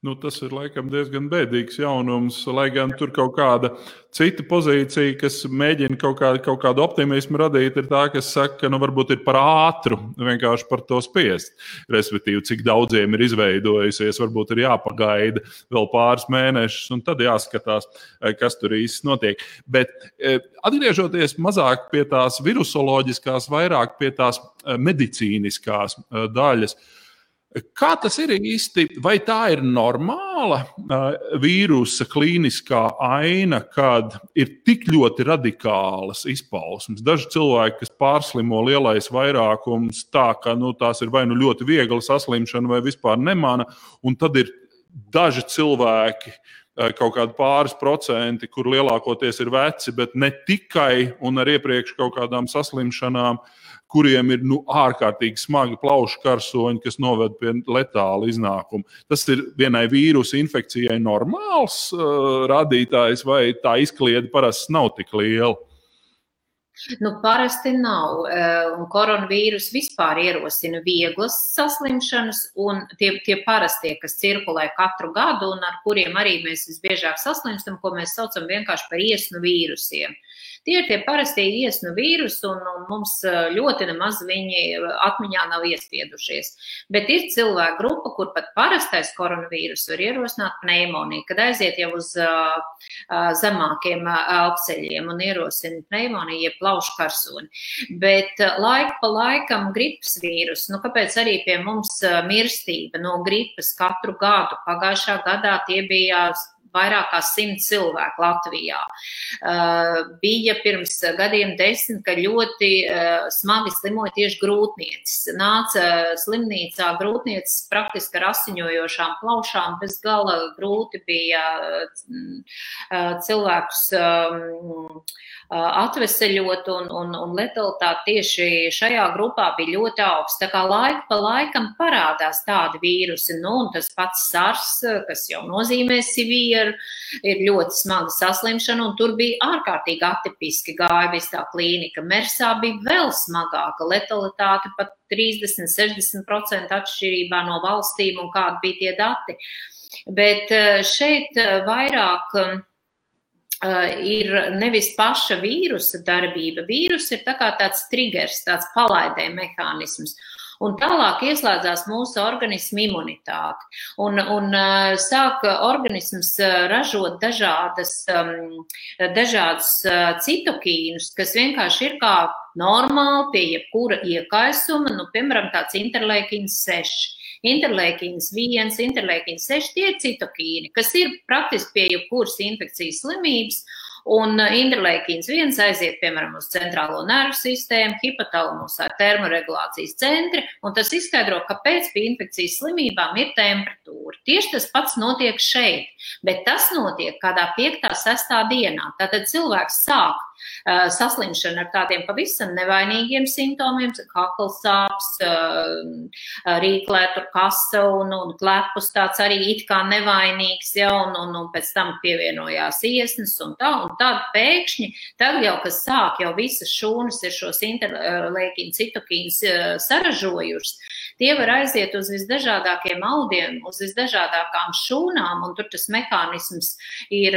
Nu, tas ir laikam diezgan bēdīgs jaunums, lai gan tur kaut kāda cita pozīcija, kas mēģina kaut, kā, kaut kādu optimismu radīt, ir tā, kas saka, ka nu, varbūt ir par ātru vienkārši par to spiest. Respektīvi, cik daudziem ir izveidojusies, varbūt ir jāpagaida vēl pāris mēnešus, un tad jāskatās, eh, kas tur īsti notiek. Bet eh, atgriežoties mazāk pie tās virusoloģiskās, vairāk pie tās eh, medicīniskās daļas. Kā tas ir īsti? Vai tā ir normāla vīrusa klīniskā aina, kad ir tik ļoti radikālas izpausmes? Daži cilvēki, kas pārslimo lielais vairākums, tā ka nu, tās ir vai nu ļoti viegla saslimšana, vai vispār nemana, un tad ir daži cilvēki, kaut kādi pāris procenti, kur lielākoties ir veci, bet ne tikai un ar iepriekš kaut kādām saslimšanām. Kuriem ir nu, ārkārtīgi smagi plaušu karsoņi, kas noved pie letāla iznākuma. Tas ir vienai vīrusu infekcijai normāls uh, rādītājs, vai tā izkliede parasti nav tik liela? Nu, parasti nav. Uh, un koronavīrus vispār ierosina vieglas saslimšanas, un tie, tie parastie, kas cirkulē katru gadu un ar kuriem arī mēs visbiežāk saslimstam, ko mēs saucam vienkārši par iesnu vīrusiem. Uh, Tie ir tie parastie iesnu vīrusi, un, un mums ļoti nemaz viņi atmiņā nav iespiedušies. Bet ir cilvēku grupa, kur pat parastais koronavīrus var ierosināt pneimoniju, kad aiziet jau uz uh, zemākiem elpceļiem un ierosina pneimoniju, jeb plaušu karsoni. Bet laika pa laikam gripas vīrus, nu kāpēc arī pie mums mirstība no gripas katru gadu? Pagājušā gadā tie bija vairāk kā simt cilvēku Latvijā. Uh, bija pirms gadiem desmit, ka ļoti uh, smagi slimoja tieši grūtniecis. Nāca slimnīcā grūtniecis praktiski ar asiņojošām plaušām, bez gala grūti bija uh, cilvēkus um, atveseļot, un, un, un letalitāte tieši šajā grupā bija ļoti augsta. Tā kā laika pa laikam parādās tādi vīrusi, nu, un tas pats SARS, kas jau nozīmē severe mieru, ir ļoti smaga saslimšana, un tur bija ārkārtīgi atipiski gāja viss tā klīnika. Mersā bija vēl smagāka letalitāte, pat 30-60% atšķirībā no valstīm un kādi bija tie dati. Bet šeit vairāk ir nevis paša vīrusa darbība. Vīrus ir tā kā tāds triggers, tāds palaidē mehānisms. Un tālāk ieslēdzās mūsu organisma imunitāte. Un, un uh, sāk organisms uh, ražot dažādas, um, dažādas citokīnus, kas vienkārši ir kā normāli pie jebkura iekaisuma, nu, piemēram, tāds interleikins 6 interleikins 1, interleikins 6, tie ir citokīni, kas ir praktiski pie jebkuras infekcijas slimības. Un uh, interleikins viens aiziet, piemēram, uz centrālo nervu sistēmu, hipotalamus ar termoregulācijas centri, un tas izskaidro, kāpēc pie infekcijas slimībām ir temperatūra. Tieši tas pats notiek šeit, bet tas notiek kādā 5. 6. dienā. Tātad cilvēks sāk saslimšana ar tādiem pavisam nevainīgiem simptomiem, kakls sāps, eh, rīklētur kasa un, un klepus tāds arī it kā nevainīgs, ja, un, un, un pēc tam pievienojās iesnas un tā, un tad pēkšņi, tad jau, kas sāk, jau visas šūnas ir šos interleikīnu citokīnus eh, saražojušas, tie var aiziet uz visdažādākiem audiem, uz visdažādākām šūnām, un tur tas mehānisms ir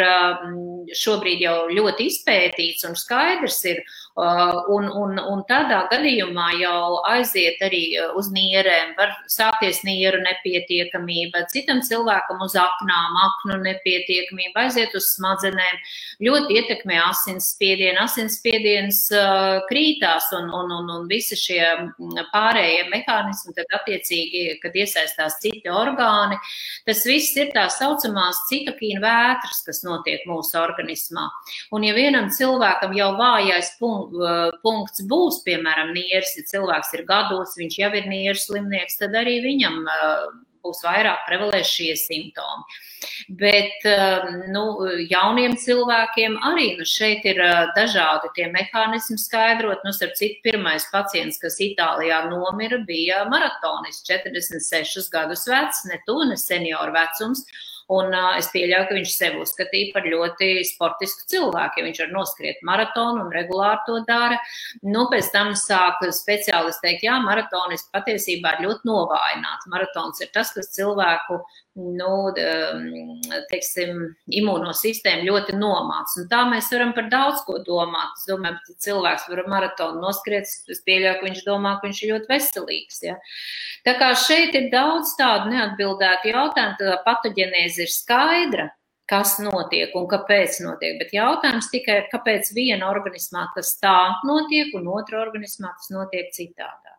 šobrīd jau ļoti izpētīts un skaidrs ir, un, un, un tādā gadījumā jau aiziet arī uh, uz nierēm, var sākties nieru nepietiekamība, citam cilvēkam uz aknām, aknu nepietiekamība, aiziet uz smadzenēm, ļoti ietekmē asinsspiedienu, asinsspiediens uh, krītās un, un, un, un visi šie mm, pārējie mehānismi, tad attiecīgi, kad iesaistās citi orgāni, tas viss ir tā saucamās citokīna vētras, kas notiek mūsu organismā. Un ja vienam cilvēkam jau vājais punkts, punkts būs, piemēram, nieris, ja cilvēks ir gados, viņš jau ir nieris slimnieks, tad arī viņam būs vairāk prevalēs šie simptomi. Bet nu, jauniem cilvēkiem arī nu, šeit ir dažādi tie mehānismi skaidrot. Nu, starp citu, pirmais pacients, kas Itālijā nomira, bija maratonis, 46 gadus vecs, ne tu, ne senioru vecums. Un uh, es pieļauju, ka viņš sevi uzskatīja par ļoti sportisku cilvēku, ja viņš var noskriet maratonu un regulāri to dara. Nu, pēc tam sāk speciālisti teikt, jā, maratonis patiesībā ir ļoti novājināts. Maratons ir tas, kas cilvēku nu, teiksim, imūnosistēmu ļoti nomāca. Un tā mēs varam par daudz ko domāt. Es domāju, ka cilvēks var maratonu noskriet, es pieļauju, ka viņš domā, ka viņš ir ļoti veselīgs. Ja? Tā kā šeit ir daudz tādu neatbildētu jautājumu, tā patoģenēze ir skaidra. Kas notiek un kāpēc notiek, bet jautājums tikai, kāpēc viena organismā tas tā notiek un otra organismā tas notiek citādi.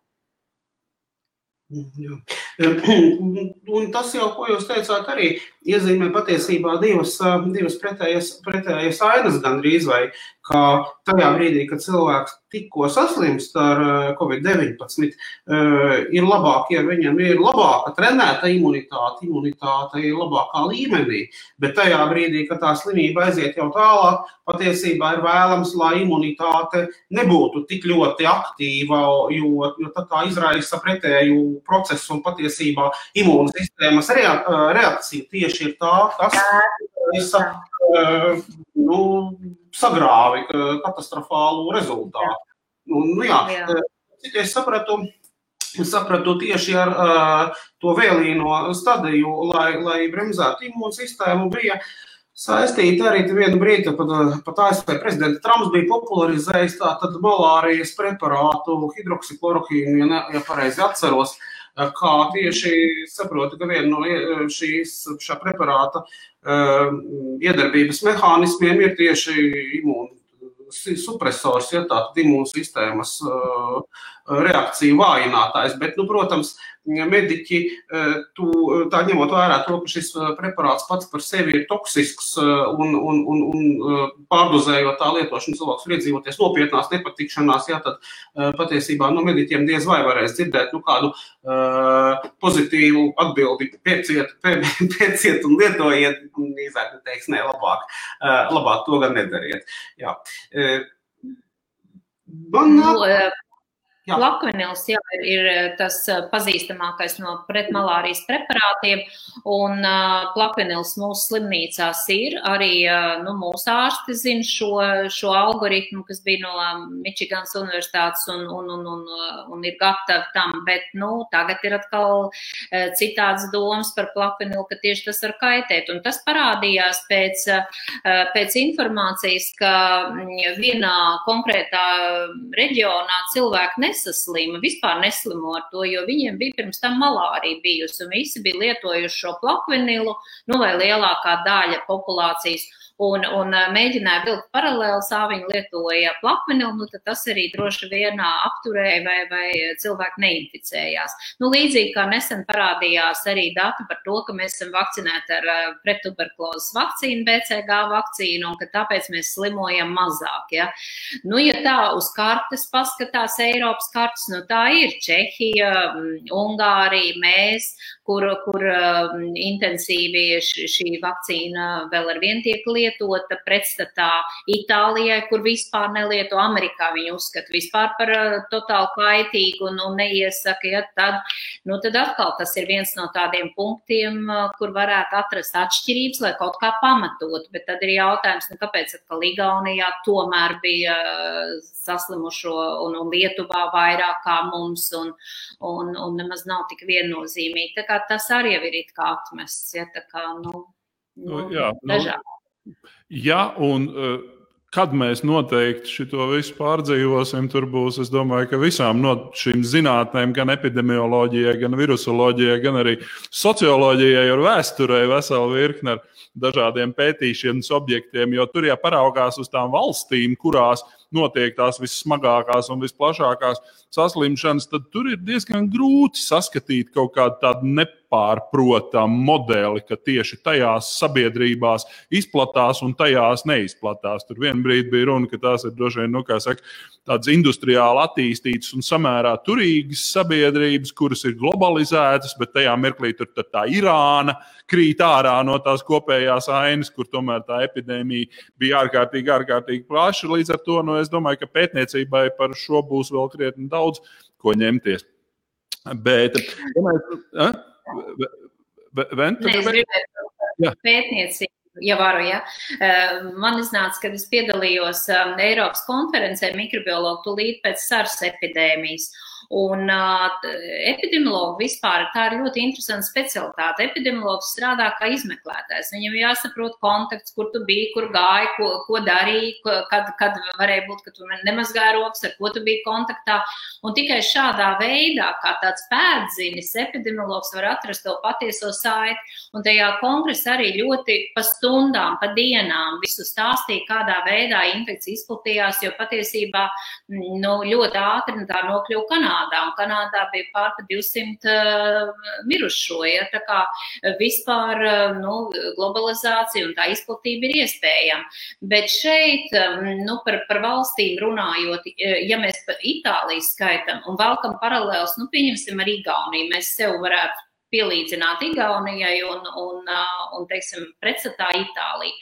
Jā. Un tas jau, ko jūs teicāt, arī iezīmē patiesībā divas, divas pretējas, pretējas ainas gandrīz vai ka tajā brīdī, kad cilvēks tikko saslimst ar covid-19, ir labāk, ja viņam ir labāka trenēta imunitāte, imunitāte ir labākā līmenī, bet tajā brīdī, kad tā slimība aiziet jau tālāk, patiesībā ir vēlams, lai imunitāte nebūtu tik ļoti aktīva, jo, jo tā izraisa pretēju procesu un patiesībā imūnsistēmas reakcija tieši ir tā, kas izraisa nu, sagrāvi katastrofālu rezultātu. Nu, nu, jā, jā. Cik es sapratu, sapratu tieši ar uh, to vēlīno stadiju, lai, lai bremzētu imūnsistēmu, bija saistīta arī vienu brīdi, kad pat ASV prezidents Trumps bija popularizējis tātad malārijas preparātu hidroksiklorohīnu, ja, ne, ja pareizi atceros, kā tieši saprotu, ka viena no šīs, šā preparāta uh, iedarbības mehānismiem ir tieši imūna supresors, ja tāda imūnsistēmas uh, reakciju vājinātājs. Bet, nu, protams, mediķi, uh, tu, tā ņemot vērā to, ka šis uh, preparāts pats par sevi ir toksisks un, un, un, un pārdozējot tā lietošanu, cilvēks var iedzīvoties nopietnās nepatikšanās, ja tad patiesībā no nu, mediķiem diez vai varēs dzirdēt nu, kādu uh, pozitīvu atbildi, pieciet, pieciet un lietojiet, īsāk teiks, nē, labāk, uh, labāk to gan nedariet. Jā. Uh, man nāk... Nu, Lakvenils jā, ir, ir eh, tas eh, pazīstamākais no pretmalārijas preparātiem, un uh, plakvenils mūsu slimnīcās ir. Arī uh, nu, mūsu ārsti zina šo, šo algoritmu, kas bija no Mičigans universitātes un, un, un, un, un ir gatavi tam, bet nu, tagad ir atkal uh, citāds domas par plakvenilu, ka tieši tas var kaitēt. Un tas parādījās pēc, uh, pēc informācijas, ka mm, vienā konkrētā reģionā cilvēki nes nesaslima, vispār neslimo ar to, jo viņiem bija pirms tam malārija bijusi, un visi bija lietojuši šo plakvenilu, nu vai lielākā daļa populācijas un, un mēģināja vilkt paralēli, sāviņu lietoja plakvenilu, nu, tad tas arī droši vien apturēja vai, vai cilvēki neinficējās. Nu, līdzīgi kā nesen parādījās arī dati par to, ka mēs esam vakcinēti ar prettuberkulozes vakcīnu, BCG vakcīnu, un ka tāpēc mēs slimojam mazāk. Ja, nu, ja tā uz kartes paskatās Eiropas kartes, nu tā ir Čehija, Ungārija, mēs, kur, kur intensīvi šī vakcīna vēl ar vien tiek lietota pretstatā Itālijai, kur vispār nelieto Amerikā. Viņi uzskata vispār par uh, totāli kaitīgu un, un neiesaka. Ja, tad, nu, tad atkal tas ir viens no tādiem punktiem, uh, kur varētu atrast atšķirības, lai kaut kā pamatotu. Bet tad ir jautājums, nu, kāpēc atkal Igaunijā tomēr bija uh, saslimušo un, un Lietuvā vairāk kā mums un, un, un nemaz nav tik viennozīmīgi. Tā kā tas arī ir it kā atmests. Ja, kā, nu, Nu, jā, nu. Ja, un uh, kad mēs noteikti šo visu pārdzīvosim, tur būs, es domāju, ka visām no šīm zinātnēm, gan epidemioloģijai, gan virusoloģijai, gan arī socioloģijai un vēsturei vesela virkne ar dažādiem pētīšanas objektiem, jo tur jāparaugās uz tām valstīm, kurās notiek tās vissmagākās un visplašākās saslimšanas, tad tur ir diezgan grūti saskatīt kaut kādu tādu nepārprotamu modeli, ka tieši tajās sabiedrībās izplatās un tajās neizplatās. Tur vienā brīdī bija runa, ka tās ir droši vien, nu, kā saka, tādas industriāli attīstītas un samērā turīgas sabiedrības, kuras ir globalizētas, bet tajā mirklī tur tā Irāna krīt ārā no tās kopējās ainas, kur tomēr tā epidēmija bija ārkārtīgi, ārkārtīgi plaša. Līdz ar to nu, es domāju, ka pētniecībai par šo būs vēl krietni daudz ko ņemties. Bet, ja mēs, Venta, pētniecība ja varu, ja. Man iznāca, kad es piedalījos Eiropas konferencē mikrobiologu tūlīt pēc SARS epidēmijas. Un uh, epidemiologi vispār tā ir ļoti interesanta specialitāte. Epidemiologs strādā kā izmeklētājs. Viņam jāsaprot konteksts, kur tu biji, kur gāji, ko, ko darīji, kad, kad varēja būt, ka tu nemazgāji rokas, ar ko tu biji kontaktā. Un tikai šādā veidā, kā tāds pēdzinis, epidemiologs var atrast to patieso saiti. Un tajā kongresā arī ļoti pa stundām, pa dienām visu stāstīja, kādā veidā infekcija izplatījās, jo patiesībā nu, ļoti ātri tā nokļuva Kanādā. Kanādā, un Kanādā bija pār pa 200 uh, mirušo. Ja, tā kā vispār uh, nu, globalizācija un tā izplatība ir iespējama. Bet šeit, um, nu, par, par valstīm runājot, ja mēs pa Itāliju skaitam un velkam paralēlus, nu, pieņemsim ar Igauniju, mēs sev varētu pielīdzināt Igaunijai un, un, un teiksim, pretstatā Itālijai.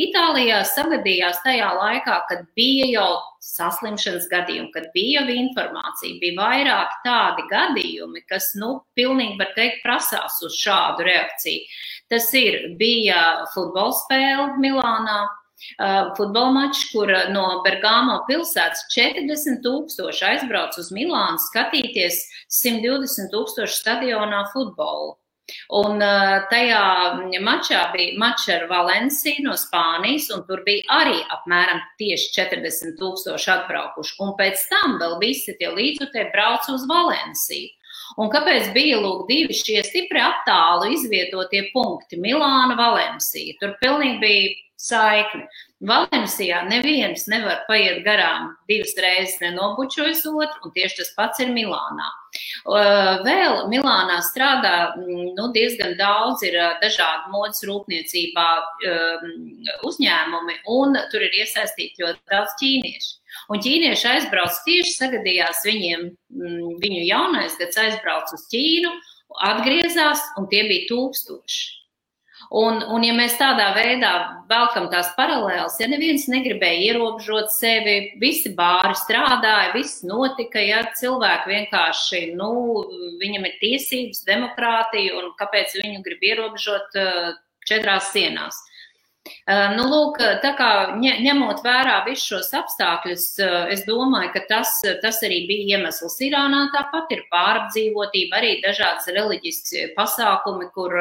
Itālijā sagadījās tajā laikā, kad bija jau saslimšanas gadījumi, kad bija jau informācija, bija vairāk tādi gadījumi, kas, nu, pilnīgi var teikt, prasās uz šādu reakciju. Tas ir, bija futbola spēle Milānā, futbola mačs, kur no Bergamo pilsētas 40 tūkstoši aizbrauc uz Milānu skatīties 120 tūkstošu stadionā futbolu. Un tajā mačā bija mačs ar Valenciju no Spānijas, un tur bija arī apmēram tieši 40 tūkstoši atbraukuši. Un pēc tam vēl visi tie līdzutēji brauc uz Valenciju. Un kāpēc bija lūk divi šie stipri attālu izvietotie punkti - Milāna, Valencija? Tur pilnīgi bija saikni. Valencijā neviens nevar paiet garām divas reizes nenobučojis otru, un tieši tas pats ir Milānā. Vēl Milānā strādā nu, diezgan daudz, ir dažādi modes rūpniecībā uzņēmumi, un tur ir iesaistīti ļoti daudz ķīniešu. Un ķīnieši aizbrauc tieši sagadījās viņiem, viņu jaunais gads aizbrauc uz Ķīnu, atgriezās, un tie bija tūkstoši. Un, un ja mēs tādā veidā velkam tās paralēlas, ja neviens negribēja ierobežot sevi, visi bāri strādāja, viss notika, ja cilvēki vienkārši, nu, viņam ir tiesības, demokrātija, un kāpēc viņu grib ierobežot uh, četrās sienās. Nu, lūk, tā kā ņemot vērā visus šos apstākļus, es domāju, ka tas, tas arī bija iemesls. Irānā tāpat ir pārapdzīvotība, arī dažādas reliģiskas pasākumi, kur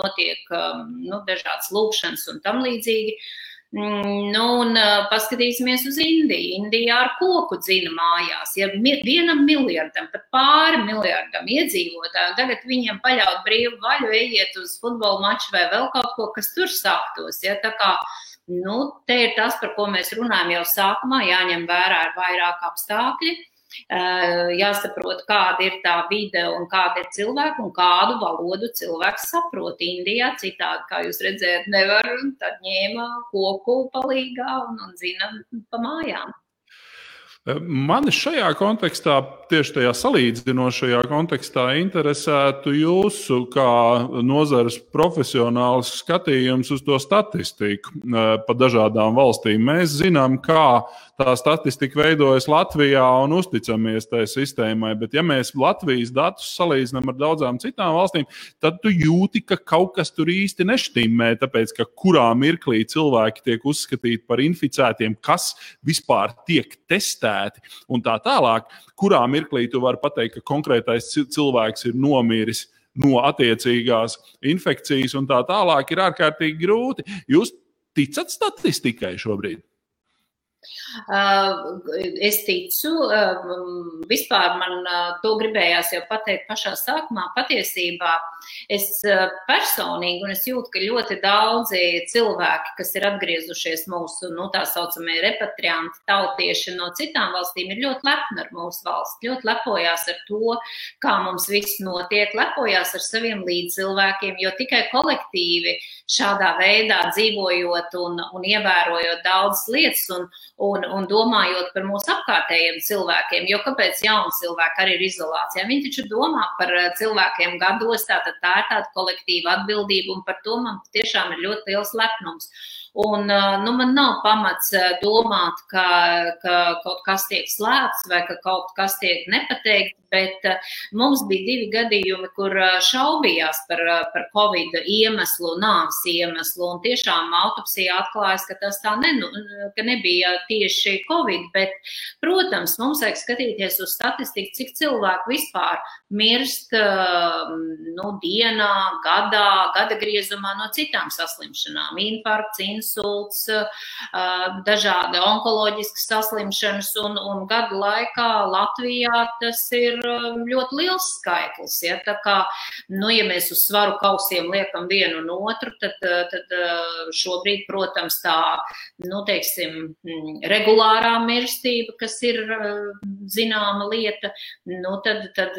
notiek nu, dažādas lūkšanas un tam līdzīgi. Uh, nu, un paskatīsimies uz Indiju. Indijā ar koku dzina mājās. Ja vienam miljardam, pat pāri miljardam iedzīvotāju, tagad viņiem paļaut brīvu vaļu, ejiet uz futbola maču vai vēl kaut ko, kas tur sāktos. Ja? Tā kā, nu, te ir tas, par ko mēs runājam jau sākumā, jāņem vērā ir vairāk apstākļi. Eh, jāsaprot, kāda ir tā vide un kāda ir cilvēka un kādu valodu cilvēks saprot. Indijā citādi, kā jūs redzējat, nevar, tad ņēma koku palīgā un, un zina pa mājām. Mani šajā kontekstā, tieši tajā salīdzinošajā kontekstā, interesētu jūsu kā nozares profesionāls skatījums uz to statistiku eh, pa dažādām valstīm. Mēs zinām, kā tā statistika veidojas Latvijā un uzticamies tai sistēmai, bet ja mēs Latvijas datus salīdzinām ar daudzām citām valstīm, tad tu jūti, ka kaut kas tur īsti neštimē, tāpēc ka kurā mirklī cilvēki tiek uzskatīti par inficētiem, kas vispār tiek testēti un tā tālāk, kurā mirklī tu vari pateikt, ka konkrētais cilvēks ir nomiris no attiecīgās infekcijas un tā tālāk, ir ārkārtīgi grūti. Jūs ticat statistikai šobrīd? Uh, es ticu, uh, vispār man uh, to gribējās jau pateikt pašā sākumā. Patiesībā es personīgi, un es jūtu, ka ļoti daudzi cilvēki, kas ir atgriezušies mūsu, nu, tā saucamie repatrianti, tautieši no citām valstīm, ir ļoti lepni ar mūsu valsti, ļoti lepojās ar to, kā mums viss notiek, lepojās ar saviem līdzcilvēkiem, jo tikai kolektīvi šādā veidā dzīvojot un, un ievērojot daudzas lietas un, un, un domājot par mūsu apkārtējiem cilvēkiem, jo kāpēc jauni cilvēki arī ir izolācijā? Viņi taču domā par eh, cilvēkiem gados, tātad tā ir tāda kolektīva atbildība, un par to man tiešām ir ļoti liels lepnums. Un, nu, man nav pamats domāt, ka, ka kaut kas tiek slēpts vai ka kaut kas tiek nepateikts, bet mums bija divi gadījumi, kur šaubījās par, par covid iemeslu, nāves iemeslu. Un tiešām autopsijā atklājās, ka tas tā ne, ka nebija tieši covid. Bet, protams, mums vajag skatīties uz statistiku, cik cilvēku vispār mirst nu, dienā, gadā, gada griezumā no citām saslimšanām - infarkts, insults, dažādi onkoloģiskas saslimšanas, un, un gadu laikā Latvijā tas ir ļoti liels skaitlis. Ja? Tā kā, nu, ja mēs uz svaru kausiem liekam vienu un otru, tad, tad šobrīd, protams, tā, nu, teiksim, regulārā mirstība, kas ir zināma lieta, nu, tad, tad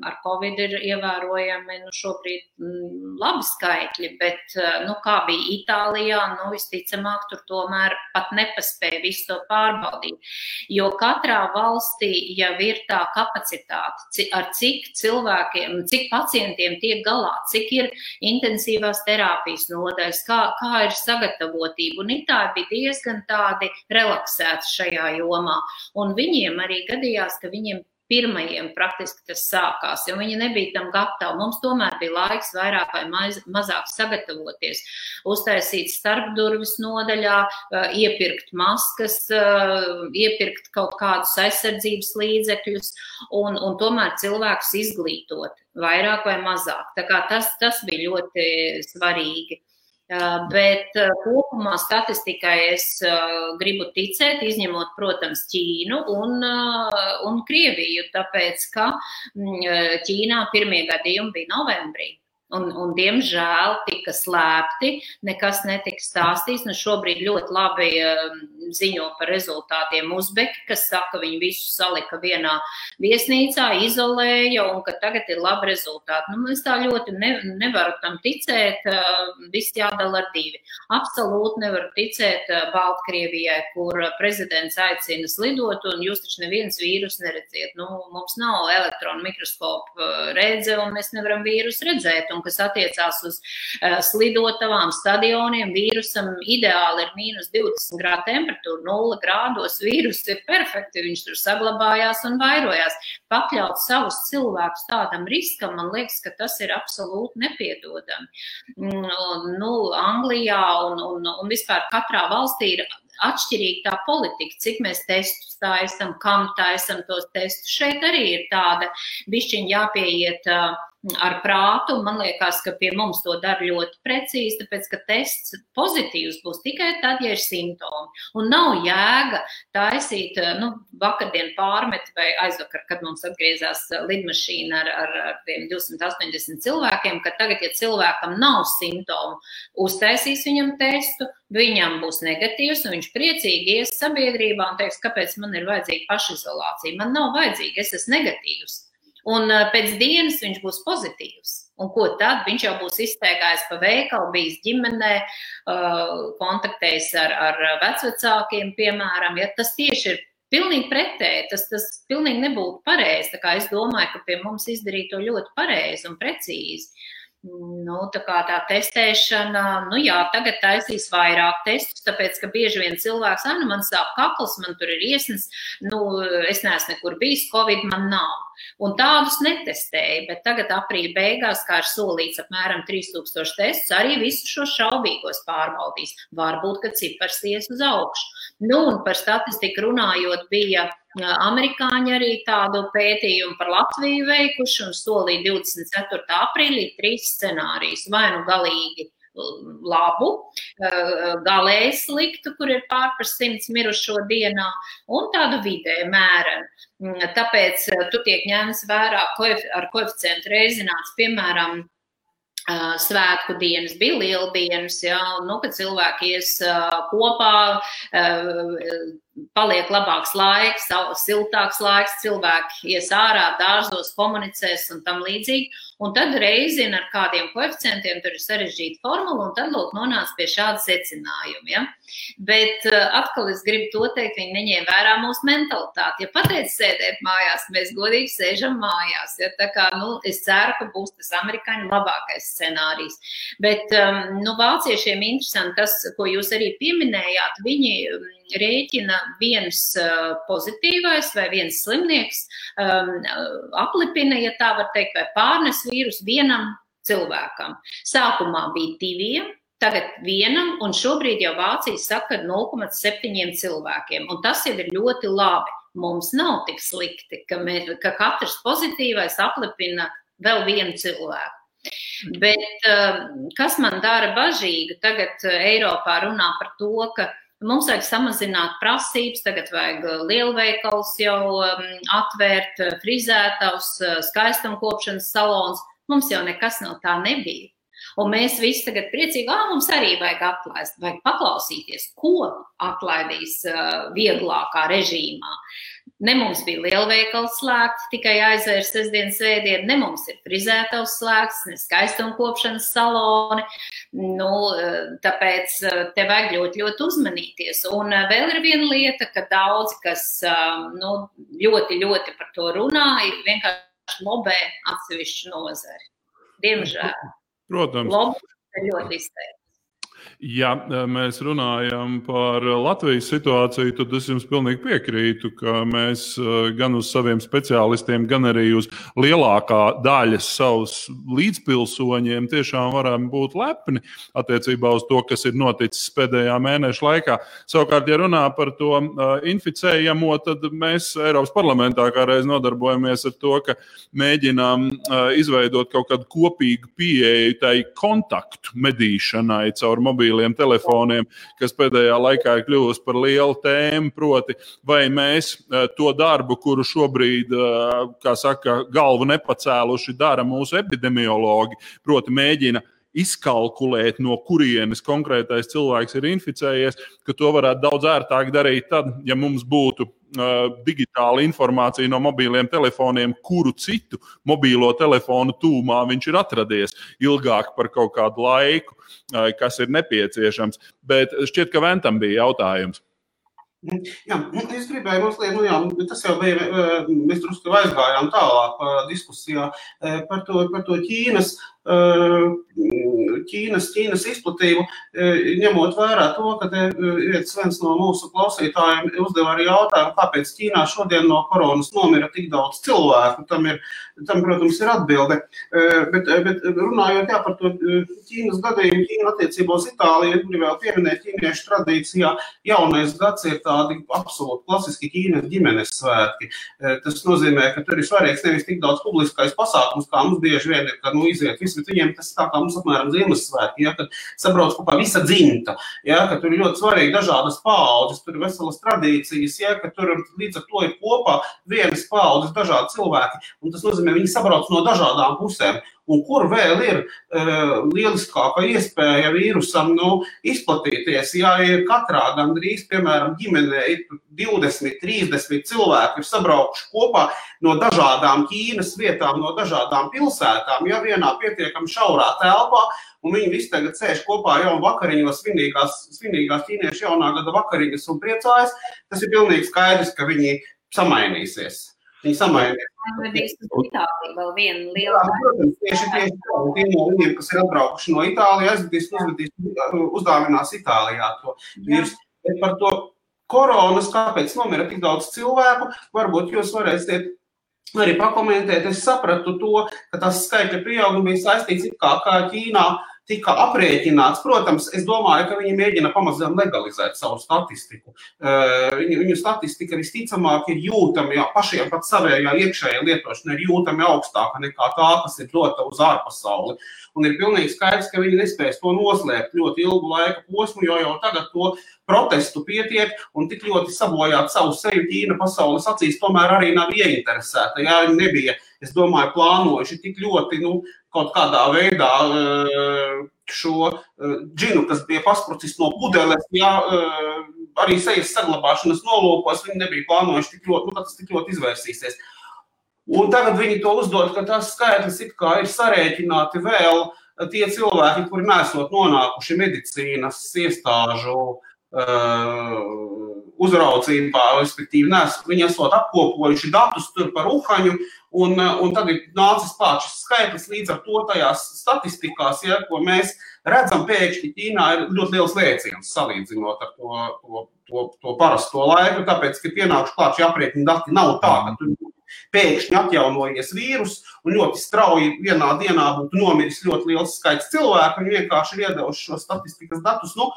ar Covid ir ievērojami nu, šobrīd mm, labi skaitļi, bet eh, nu, kā bija Itālijā, nu, visticamāk, tur tomēr pat nepaspēja visu to pārbaudīt. Jo katrā valstī jau ir tā kapacitāte, ar cik cilvēkiem, cik pacientiem tiek galā, cik ir intensīvās terapijas nodaļas, kā, kā ir sagatavotība. Un Itāļi bija diezgan tādi relaksēti šajā jomā. Un viņiem arī gadījās, ka viņiem pirmajiem praktiski tas sākās, jo viņi nebija tam gatavi. Mums tomēr bija laiks vairāk vai maz, mazāk sagatavoties, uztaisīt starpdurvis nodaļā, iepirkt maskas, iepirkt kaut kādus aizsardzības līdzekļus un, un tomēr cilvēkus izglītot vairāk vai mazāk. Tā kā tas, tas bija ļoti svarīgi. Bet kopumā statistikai es gribu ticēt, izņemot, protams, Ķīnu un, un Krieviju, tāpēc ka Ķīnā pirmie gadījumi bija novembrī. Un, un, diemžēl tika slēpti, nekas netika stāstīts. Nu, šobrīd ļoti labi um, ziņo par rezultātiem Uzbeki, kas saka, ka viņi visu salika vienā viesnīcā, izolēja un ka tagad ir labi rezultāti. Nu, es tā ļoti ne, nevaru tam ticēt. Uh, viss jādala ar divi. Absolūti nevaru ticēt uh, Baltkrievijai, kur prezidents aicina slidot, un jūs taču neviens vīrus neredziet. Nu, mums nav elektronu mikroskopu uh, redze, un mēs nevaram vīrus redzēt. Un un kas attiecās uz uh, slidotavām, stadioniem. Vīrusam ideāli ir mīnus 20 grādu temperatūra, 0 grādos. Vīrus ir perfekti, viņš tur saglabājās un vairojās. Pakļaut savus cilvēkus tādam riskam, man liekas, ka tas ir absolūti nepiedodami. Mm, nu, Anglijā un, un, un vispār katrā valstī ir atšķirīga tā politika, cik mēs testus taisam, kam taisam tos testus. Šeit arī ir tāda bišķiņa jāpieiet ar prātu. Man liekas, ka pie mums to dara ļoti precīzi, tāpēc ka tests pozitīvs būs tikai tad, ja ir simptomi. Un nav jēga taisīt, nu, vakardien pārmet vai aizvakar, kad mums atgriezās lidmašīna ar, ar, ar tiem 280 cilvēkiem, ka tagad, ja cilvēkam nav simptomu, uztaisīs viņam testu, viņam būs negatīvs, un viņš priecīgi ies sabiedrībā un teiks, kāpēc man ir vajadzīga pašizolācija. Man nav vajadzīga, es esmu negatīvs. Un pēc dienas viņš būs pozitīvs. Un ko tad? Viņš jau būs izteigājis pa veikalu, bijis ģimenē, kontaktējis ar, ar vecvecākiem, piemēram. Ja tas tieši ir pilnīgi pretēji, tas, tas pilnīgi nebūtu pareizi. Es domāju, ka pie mums izdarīja to ļoti pareizi un precīzi. Nu, tā kā tā testēšana, nu jā, tagad taisīs vairāk testus, tāpēc, ka bieži vien cilvēks, ah, nu man sāp kakls, man tur ir iesnas, nu, es neesmu nekur bijis, covid man nav. Un tādus netestēja, bet tagad aprīļa beigās, kā ir solīts, apmēram 3000 testus, arī visus šos šaubīgos pārbaudīs. Varbūt, ka cipars ies uz augšu. Nu, un par statistiku runājot, bija Amerikāņi arī tādu pētījumu par Latviju veikuši un solīja 24. aprīlī trīs scenārijus. Vai nu galīgi labu, galēji sliktu, kur ir pār par simts mirušo dienā, un tādu vidēju mērenu. Tāpēc tu tiek ņemts vērā ar koeficientu reizināts, piemēram, Svētku dienas bija lieldienas, ja, nu, kad cilvēki ies kopā, paliek labāks laiks, siltāks laiks, cilvēki ies ārā, dārzos, komunicēs un tam līdzīgi. Un tad reizina ar kādiem koeficientiem, tur ir sarežģīta formula, un tad lūk, nonāca pie šāda secinājuma. Ja? Bet atkal es gribu to teikt, viņi neņēma vērā mūsu mentalitāti. Ja pateic sēdēt mājās, mēs godīgi sēžam mājās. Ja? Tā kā, nu, es ceru, ka būs tas amerikāņu labākais scenārijs. Bet, nu, vāciešiem interesanti tas, ko jūs arī pieminējāt, viņi rēķina viens pozitīvais vai viens slimnieks um, aplipina, ja tā var teikt, vai pārnes vīrusu vienam cilvēkam. Sākumā bija diviem, tagad vienam, un šobrīd jau Vācija saka 0,7 cilvēkiem, tas jau ir ļoti labi. Mums nav tik slikti, ka, mē, ka katrs pozitīvais aplipina vēl vienu cilvēku. Bet kas man dara bažīgu, tagad Eiropā runā par to, ka Mums vajag samazināt prasības, tagad vajag uh, lielveikals jau um, atvērt, uh, frizētavs, uh, skaistumkopšanas salons. Mums jau nekas no tā nebija. Un mēs visi tagad priecīgi, ah, mums arī vajag atlaist, vajag paklausīties, ko atlaidīs uh, vieglākā režīmā. Ne mums bija lielveikals slēgts, tikai aizvērs sestdienas svētdienu, ne mums ir frizētavs slēgts, ne skaistumkopšanas saloni. Nu, tāpēc te vajag ļoti, ļoti uzmanīties. Un vēl ir viena lieta, ka daudzi, kas nu, ļoti, ļoti par to runā, ir vienkārši lobē atsevišķu nozari. Diemžēl. Protams. Ir ļoti izteikti. Ja e, mēs runājam par Latvijas situāciju, tad es jums pilnīgi piekrītu, ka mēs e, gan uz saviem speciālistiem, gan arī uz lielākā daļa savus līdzpilsoņiem tiešām varam būt lepni attiecībā uz to, kas ir noticis pēdējā mēneša laikā. Savukārt, ja runā par to e, inficējamo, tad mēs Eiropas parlamentā kā reiz nodarbojamies ar to, ka mēģinām izveidot kaut kādu kopīgu pieeju tai kontaktu medīšanai caur mobīlu mobīliem telefoniem, kas pēdējā laikā ir kļuvusi par lielu tēmu. Proti, vai mēs e, to darbu, kuru šobrīd, e, kā saka, galvu nepacēluši, dara mūsu epidemiologi, proti, mēģina izkalkulēt, no kurienes konkrētais cilvēks ir inficējies, ka to varētu daudz ērtāk darīt tad, ja mums būtu digitāla informācija no mobiliem telefoniem, kuru citu mobilo telefonu tūmā viņš ir atradies ilgāk par kaut kādu laiku, kas ir nepieciešams. Bet šķiet, ka Ventam bija jautājums. Jā, es gribēju mazliet, nu jā, tas jau bija, mēs drusku aizgājām tālāk diskusijā par to, par to Ķīnas Ķīnas, Ķīnas izplatību, ņemot vērā to, ka viens no mūsu klausītājiem uzdeva arī jautājumu, kāpēc Ķīnā šodien no koronas nomira tik daudz cilvēku. Tam, ir, tam protams, ir atbilde. Bet, bet runājot jā, par to Ķīnas gadījumu, Ķīna attiecībā uz Itāliju, es gribēju pieminēt ķīniešu tradīcijā, jaunais gads ir tādi absolūti klasiski Ķīnas ģimenes svētki. Tas nozīmē, ka tur ir svarīgs nevis tik daudz publiskais pasākums, kā mums bieži vien ir, ka nu, iziet visi, bet viņiem tas tā kā mums apmēram Ziemassvētki, ja, kad sabrauc kopā visa dzimta, ja, ka tur ir ļoti svarīgi dažādas paudzes, tur ir veselas tradīcijas, ja, ka tur līdz ar to ir kopā vienas paudzes dažādi cilvēki, un tas nozīmē, viņi sabrauc no dažādām pusēm. Un kur vēl ir uh, lieliskākā iespēja vīrusam nu, izplatīties? Ja ir katrā gandrīz, piemēram, ģimenē ir 20, 30 cilvēki, ir sabraukuši kopā no dažādām Ķīnas vietām, no dažādām pilsētām, ja vienā pietiekami šaurā telpā, un viņi visi tagad sēž kopā jau vakariņos, svinīgās, svinīgās ķīniešu jaunā gada vakariņas un priecājas, tas ir pilnīgi skaidrs, ka viņi samainīsies. Viņi samainīja. Itālija vēl viena liela. Jā, protams, tieši, tieši tie no viņiem, kas ir atbraukuši no Itālijas, aizvedīs, uzvedīs, uzdāvinās Itālijā to vīrusu. Bet par to koronas, kāpēc nomira tik daudz cilvēku, varbūt jūs varēsiet arī pakomentēt. Es sapratu to, ka tas skaitļa pieaugums bija saistīts kā, kā Ķīnā tika aprēķināts. Protams, es domāju, ka viņi mēģina pamazām legalizēt savu statistiku. Viņu, viņu statistika visticamāk ir jūtama, ja pašiem pat savējā iekšējā lietošana ir jūtama augstāka nekā tā, kas ir dota uz ārpasauli. Un ir pilnīgi skaidrs, ka viņi nespēs to noslēpt ļoti ilgu laika posmu, jo jau tagad to protestu pietiek un tik ļoti sabojāt savu seju Ķīna pasaules acīs, tomēr arī nav ieinteresēta. Jā, viņi nebija, es domāju, plānojuši tik ļoti, nu, kaut kādā veidā šo džinu, kas bija pasprucis no pudeles, jā, arī sejas saglabāšanas nolūkos, viņi nebija plānojuši tik ļoti, nu, tas tik ļoti izvērsīsies. Un tagad viņi to uzdod, ka tas skaitlis it kā ir sarēķināti vēl tie cilvēki, kuri nesot nonākuši medicīnas iestāžu uh, uzraudzībā, respektīvi, nes, viņi esot apkopojuši datus par uhaņu, un, un tad ir nācis klāt šis skaitlis līdz ar to tajās statistikās, ja, ko mēs redzam pēkšņi Ķīnā ir ļoti liels lēciens salīdzinot ar to, to, to, to parasto laiku, tāpēc, ka pienākuši klāt šie aprēķini dati nav tā, ka tur pēkšņi atjaunojies vīrus un ļoti strauji vienā dienā būtu nomiris ļoti liels skaits cilvēku. Viņi vienkārši ir iedevuši šo statistikas datus. Nu,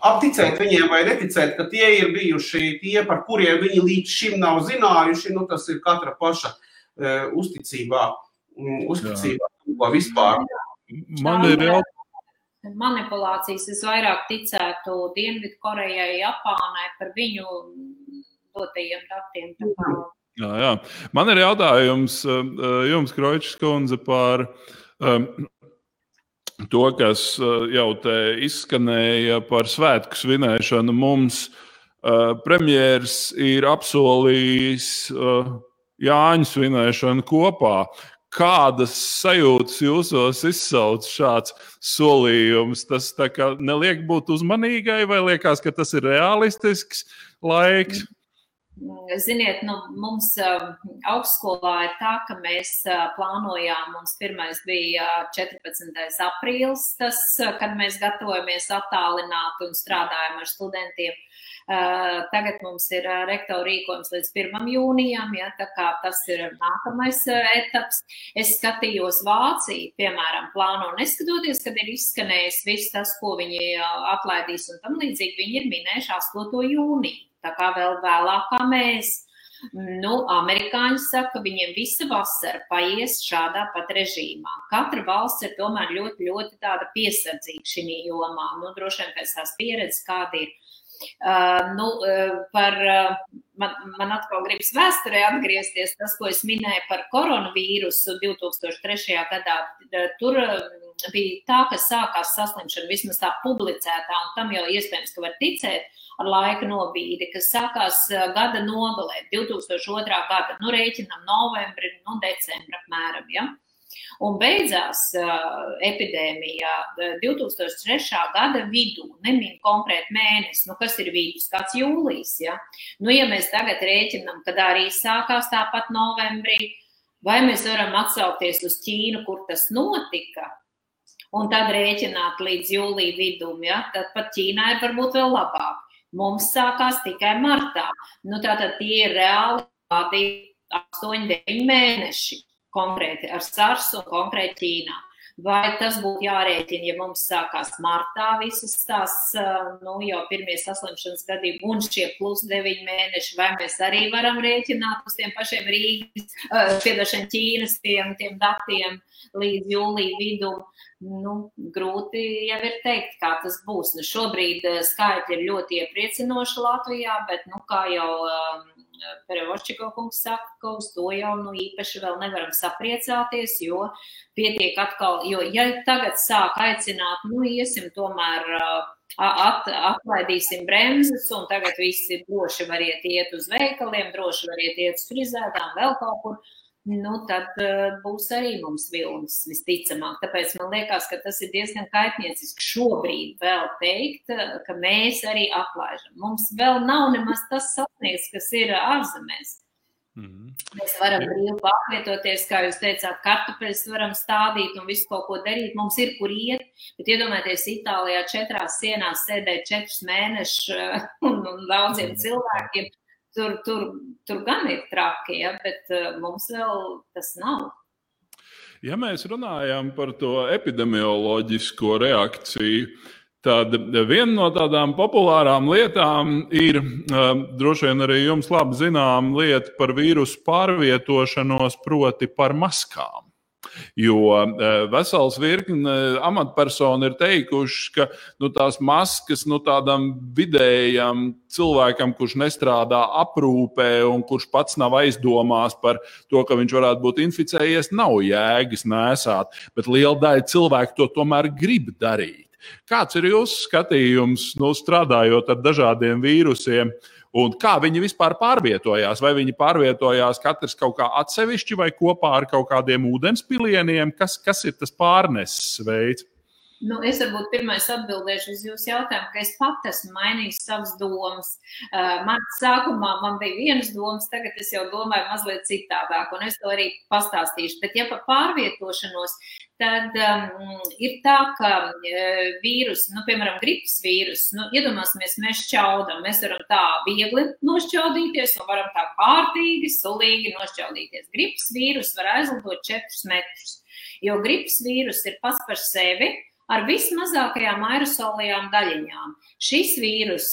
Apticēt viņiem vai neticēt, ka tie ir bijuši tie, par kuriem viņi līdz šim nav zinājuši, nu, tas ir katra paša uh, uzticībā, um, uzticībā Jā. vispār. Man ir jautājums manipulācijas. Es vairāk ticētu Dienvidkorejai, Japānai par viņu dotajiem datiem. Jā, jā. Man ir jautājums eh, jums, Kroķis Kundze, par um, to, kas eh, jau te izskanēja par svētku svinēšanu. Mums uh, premjerministrs ir apsolījis uh, Jāņu svinēšanu kopā. Kādas sajūtas jūsos izsauc šāds solījums? Tas neliek būt uzmanīgai, vai liekas, ka tas ir realistisks laiks? Mm. Ziniet, nu, mums uh, augstskolā ir tā, ka mēs uh, plānojām, mums pirmais bija 14. aprīlis, tas, kad mēs gatavojamies attālināt un strādājam ar studentiem. Uh, tagad mums ir uh, rektora rīkojums līdz 1. jūnijam, ja, tā kā tas ir nākamais uh, etaps. Es skatījos Vāciju, piemēram, plāno neskatoties, kad ir izskanējis viss tas, ko viņi atlaidīs un tam līdzīgi, viņi ir minējuši 8. jūniju tā kā vēl vēlāk kā mēs. Nu, amerikāņi saka, ka viņiem visa vasara paies šādā pat režīmā. Katra valsts ir tomēr ļoti, ļoti tāda piesardzīga šī jomā. Nu, droši vien pēc tās pieredzes, kāda ir. Uh, nu, uh, par, uh, man, man atkal gribas vēsturē atgriezties tas, ko es minēju par koronavīrusu 2003. gadā. Tur bija tā, ka sākās saslimšana vismaz tā publicētā, un tam jau iespējams, ka var ticēt ar laika nobīdi, kas sākās gada nogalē, 2002. gada, nu, rēķinam novembri, nu, decembri apmēram, ja. Un beidzās uh, epidēmija 2003. gada vidū, nemīl konkrēti mēnesi, nu, kas ir vidus, kāds jūlijas. Ja? Nu, ja mēs tagad rēķinām, kad arī sākās tāpat novembrī, vai mēs varam atsaukties uz Ķīnu, kur tas notika, un tad rēķināt līdz jūlija vidum, ja? tad pat Ķīnā ir varbūt vēl labāk. Mums sākās tikai martā. Nu, tātad tie ir reāli 8, 9 mēneši konkrēti ar SARS un konkrēti Ķīnā. Vai tas būtu jārēķina, ja mums sākās martā visas tās, nu, jau pirmie saslimšanas gadījumi un šie plus 9 mēneši, vai mēs arī varam rēķināt uz tiem pašiem Rīgas, piedošana Ķīnas tiem, tiem datiem līdz jūlija vidum? Nu, grūti jau ir teikt, kā tas būs. Nu, šobrīd skaitļi ir ļoti iepriecinoši Latvijā, bet, nu, kā jau um, Perevošķiko kungs saka, ka uz to jau nu, īpaši vēl nevaram sapriecāties, jo pietiek atkal, jo ja tagad sāk aicināt, nu, iesim tomēr at, atlaidīsim bremzes, un tagad visi droši variet iet uz veikaliem, droši variet iet uz frizētām, vēl kaut kur nu, tad uh, būs arī mums vilnis visticamāk. Tāpēc man liekas, ka tas ir diezgan kaitnieciski šobrīd vēl teikt, uh, ka mēs arī aplaižam. Mums vēl nav nemaz tas sasniegts, kas ir ārzemēs. Mm -hmm. Mēs varam brīvi pārvietoties, kā jūs teicāt, kartupeļus varam stādīt un visu kaut ko darīt. Mums ir kur iet, bet iedomājieties, Itālijā četrās sienās sēdēt četrus mēnešus un, un daudziem cilvēkiem tur, tur, tur gan ir traki, ja, bet uh, mums vēl tas nav. Ja mēs runājam par to epidemioloģisko reakciju, tad viena no tādām populārām lietām ir uh, droši vien arī jums labi zinām lieta par vīrusu pārvietošanos, proti par maskām. Jo e, vesels virkni e, amatpersonu ir teikuši, ka nu, tās maskas nu, tādam vidējam cilvēkam, kurš nestrādā aprūpē un kurš pats nav aizdomās par to, ka viņš varētu būt inficējies, nav jēgas nesāt. Bet liela daļa cilvēku to tomēr grib darīt. Kāds ir jūsu skatījums, nu, strādājot ar dažādiem vīrusiem? Uh, Un kā viņi vispār pārvietojās? Vai viņi pārvietojās katrs kaut kā atsevišķi vai kopā ar kaut kādiem ūdenspilieniem? Kas, kas ir tas pārneses veids? Nu, es varbūt pirmais atbildēšu uz jūsu jautājumu, ka es pat esmu mainījis savas domas. Uh, man sākumā man bija vienas domas, tagad es jau domāju mazliet citādāk, un es to arī pastāstīšu. Bet, ja par pārvietošanos, tad um, ir tā, ka uh, vīrus, nu, piemēram, gripas vīrus, nu, iedomāsimies, mēs šķaudam, mēs varam tā viegli nošķaudīties, un varam tā kārtīgi, sulīgi nošķaudīties. Gripas vīrus var aizlidot 4 metrus, jo gripas vīrus ir pats par sevi ar vismazākajām aerosolajām daļiņām. Šis vīrus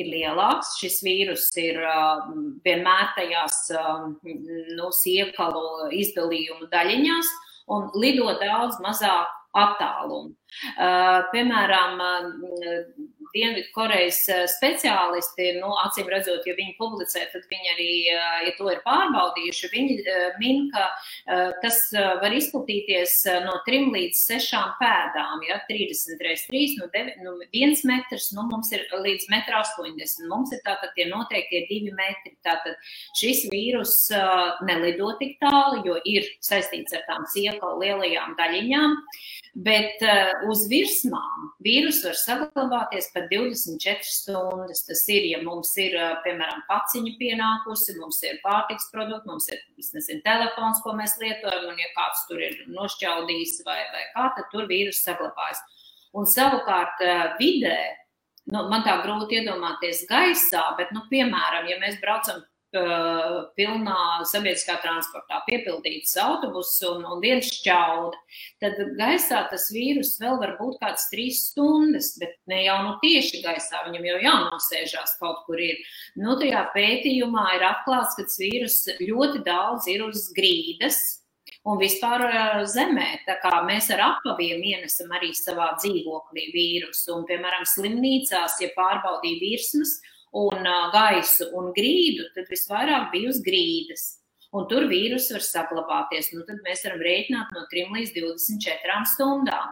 ir lielāks, šis vīrus ir uh, vienmēr tajās uh, nu, siekalu izdalījumu daļiņās un lido daudz mazāk attālumu. Uh, piemēram, Dienvidkorejas eh, speciālisti, nu, acīm redzot, ja viņi publicē, tad viņi arī, eh, ja to ir pārbaudījuši, viņi eh, min, ka tas var izplatīties no 3 līdz 6 pēdām, ja 30 reiz 3, nu, 9, nu 1 metrs, nu, mums ir līdz 1,80 m. Mums ir tātad tie noteiktie 2 metri. Tātad šis vīrus nelido tik tālu, jo ir saistīts ar tām ciekalu lielajām daļiņām. Bet uh, uz virsmām vīrus var saglabāties pat 24 stundas. Tas ir, ja mums ir, uh, piemēram, paciņa pienākusi, mums ir pārtiks produkti, mums ir, nezinu, telefons, ko mēs lietojam, un ja kāds tur ir nošķaudījis vai, vai kā, tad tur vīrus saglabājas. Un savukārt uh, vidē, nu, man tā grūti iedomāties gaisā, bet, nu, piemēram, ja mēs braucam pilnā sabiedriskā transportā, piepildīts autobuss un, un viens šķauda, tad gaisā tas vīrus vēl var būt kāds trīs stundas, bet ne jau nu tieši gaisā, viņam jau jānosēžās kaut kur ir. Nu, tajā pētījumā ir atklāts, ka tas vīrus ļoti daudz ir uz grīdas, un vispār zemē. Tā kā mēs ar apaviem ienesam arī savā dzīvoklī vīrusu, un, piemēram, slimnīcās, ja pārbaudīja virsmas, un gaisu un grīdu, tad visvairāk bija uz grīdas. Un tur vīrus var saglabāties. Nu, tad mēs varam rēķināt no 3 līdz 24 stundām.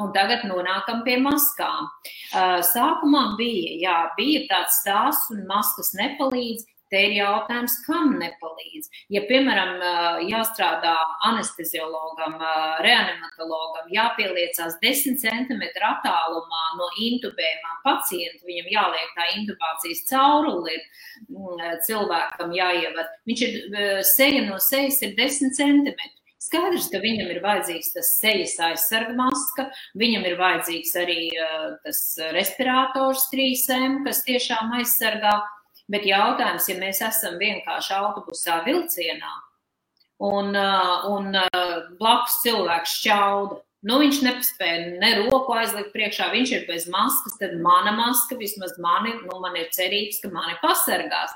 Un tagad nonākam pie maskām. Sākumā bija, jā, bija tāds stāsts, un maskas nepalīdz. Te ir jautājums, kam nepalīdz. Ja, piemēram, jāstrādā anesteziologam, reanimatologam, jāpieliecās 10 cm attālumā no intubējumā pacienta, viņam jāliek tā intubācijas cauruli, ir cilvēkam jāievad. Viņš ir seja no sejas ir 10 cm. Skaidrs, ka viņam ir vajadzīgs tas sejas aizsarga maska, viņam ir vajadzīgs arī tas respirators 3M, kas tiešām aizsargā. Bet jautājums, ja mēs esam vienkārši autobusā vilcienā un, uh, un uh, blakus cilvēks šķauda, nu viņš nepaspēja ne roku aizlikt priekšā, viņš ir bez maskas, tad mana maska vismaz mani, nu man ir cerības, ka mani pasargās.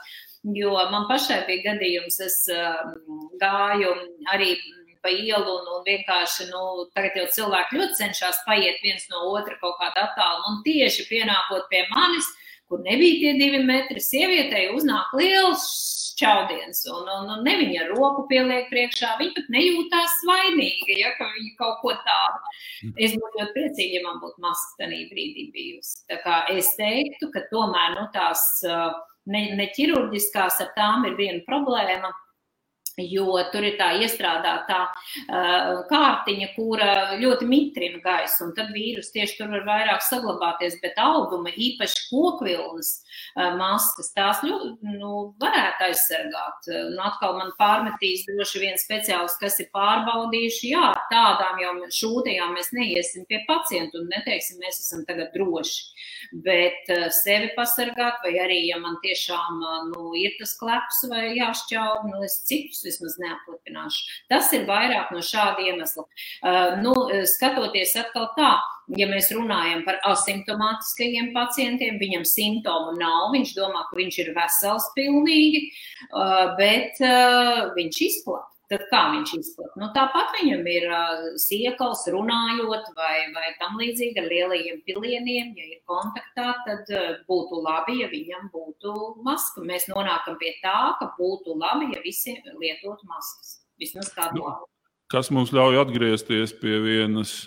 Jo man pašai bija gadījums, es uh, gāju arī pa ielu un, un vienkārši, nu, tagad jau cilvēki ļoti cenšas paiet viens no otra kaut kādā attālumā. Un tieši pienākot pie manis, kur nebija tie divi metri, sievietei uznāk liels čaudiens, un, un, un ne viņa roku pieliek priekšā, viņa pat nejūtās vainīga, ja, ka viņa kaut ko tādu. Es būtu ļoti priecīga, ja man būtu maska tajā brīdī bijusi. Tā kā es teiktu, ka tomēr, nu, tās ne, ne ķirurģiskās ar tām ir viena problēma Jo tur ir tā iestrādāta uh, kārtiņa, kura ļoti mitrina gaisu, un tad vīrusu tieši tur var vairāk saglabāties. Bet auduma, īpaši kokvilnas uh, maskas, tās ļoti nu, varētu aizsargāt. Un atkal man pārmetīs droši vien speciālists, kas ir pārbaudījuši, jā, tādām jau šūtajām mēs neiesim pie pacientu un neteiksim, mēs esam tagad droši. Bet uh, sevi pasargāt, vai arī, ja man tiešām uh, nu, ir tas kleps vai jāšķauj, nu es citus vismaz neaplipināšu. Tas ir vairāk no šāda iemesla. Uh, nu, skatoties atkal tā, ja mēs runājam par asimptomātiskajiem pacientiem, viņam simptomu nav, viņš domā, ka viņš ir vesels pilnīgi, uh, bet viņš izplat. Tad kā viņš izplatās? Nu, tāpat viņam ir uh, siekals, runājot, vai, vai tam līdzīgi ar lielajiem pilieniem. Ja ir kontaktā, tad uh, būtu labi, ja viņam būtu maska. Mēs nonākam pie tā, ka būtu labi, ja visi lietotu maskas. Vismaz tādu nu, labu. Kas mums ļauj atgriezties pie vienas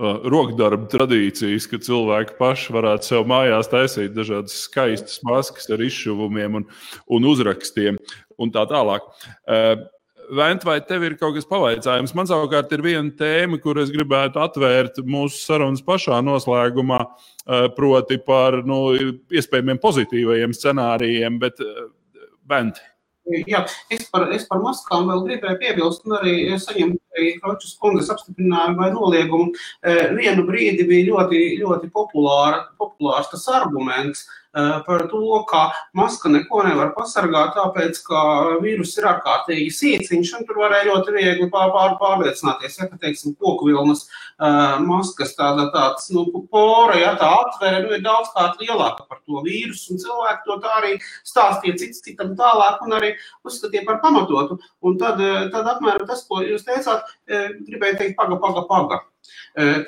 rokdarba tradīcijas, ka cilvēki paši varētu sev mājās taisīt dažādas skaistas maskas ar izšuvumiem un, un uzrakstiem un tā tālāk. Vent, vai tev ir kaut kas pavaicājums? Man savukārt ir viena tēma, kur es gribētu atvērt mūsu sarunas pašā noslēgumā, eh, proti par nu, iespējamiem pozitīvajiem scenārijiem. Bet, Vent. Eh, Jā, es par, es par maskām vēl gribēju piebilst, un arī saņemt Kročas kungas apstiprinājumu vai noliegumu. Eh, vienu brīdi bija ļoti, ļoti populāra, populārs tas arguments, uh, par to, ka maska neko nevar pasargāt, tāpēc, ka vīrus ir ārkārtīgi sīciņš, un tur varēja ļoti viegli pār, pār, pārliecināties, ja, ka, teiksim, kokvilnas uh, maskas tāda tāds, nu, pora, ja tā atvere, nu, ir daudz kārt lielāka par to vīrusu, un cilvēki to tā arī stāstīja cits citam tālāk, un arī uzskatīja par pamatotu. Un tad, eh, tad apmēram tas, ko jūs teicāt, gribēju teikt, paga, paga, paga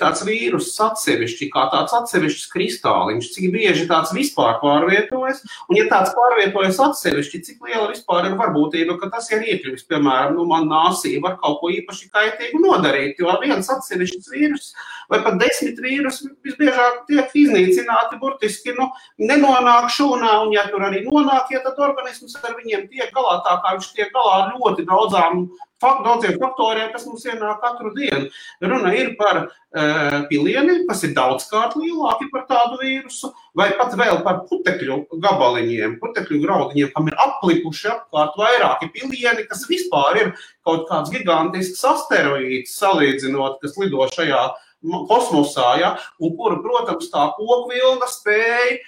tāds vīruss atsevišķi, kā tāds atsevišķs kristāliņš, cik bieži tāds vispār pārvietojas, un ja tāds pārvietojas atsevišķi, cik liela vispār ir varbūtība, ka tas ir iekļuvis, piemēram, nu, man nāsī var kaut ko īpaši kaitīgu nodarīt, jo viens atsevišķs vīrus vai pat desmit vīrusi visbiežāk tiek iznīcināti burtiski, nu, nenonāk šūnā, un ja tur arī nonāk, ja tad organisms ar viņiem tiek galā tā, kā viņš tiek galā ar ļoti daudzām daudziem faktoriem, kas mums ienāk katru dienu. Runa ir par uh, pilieni, kas ir daudzkārt lielāki par tādu vīrusu, vai pat vēl par putekļu gabaliņiem, putekļu graudiņiem, kam ir aplikuši apkārt vairāki pilieni, kas vispār ir kaut kāds gigantisks asteroīds salīdzinot, kas lido šajā kosmosā, ja, un kuru, protams, tā kokvilna spēja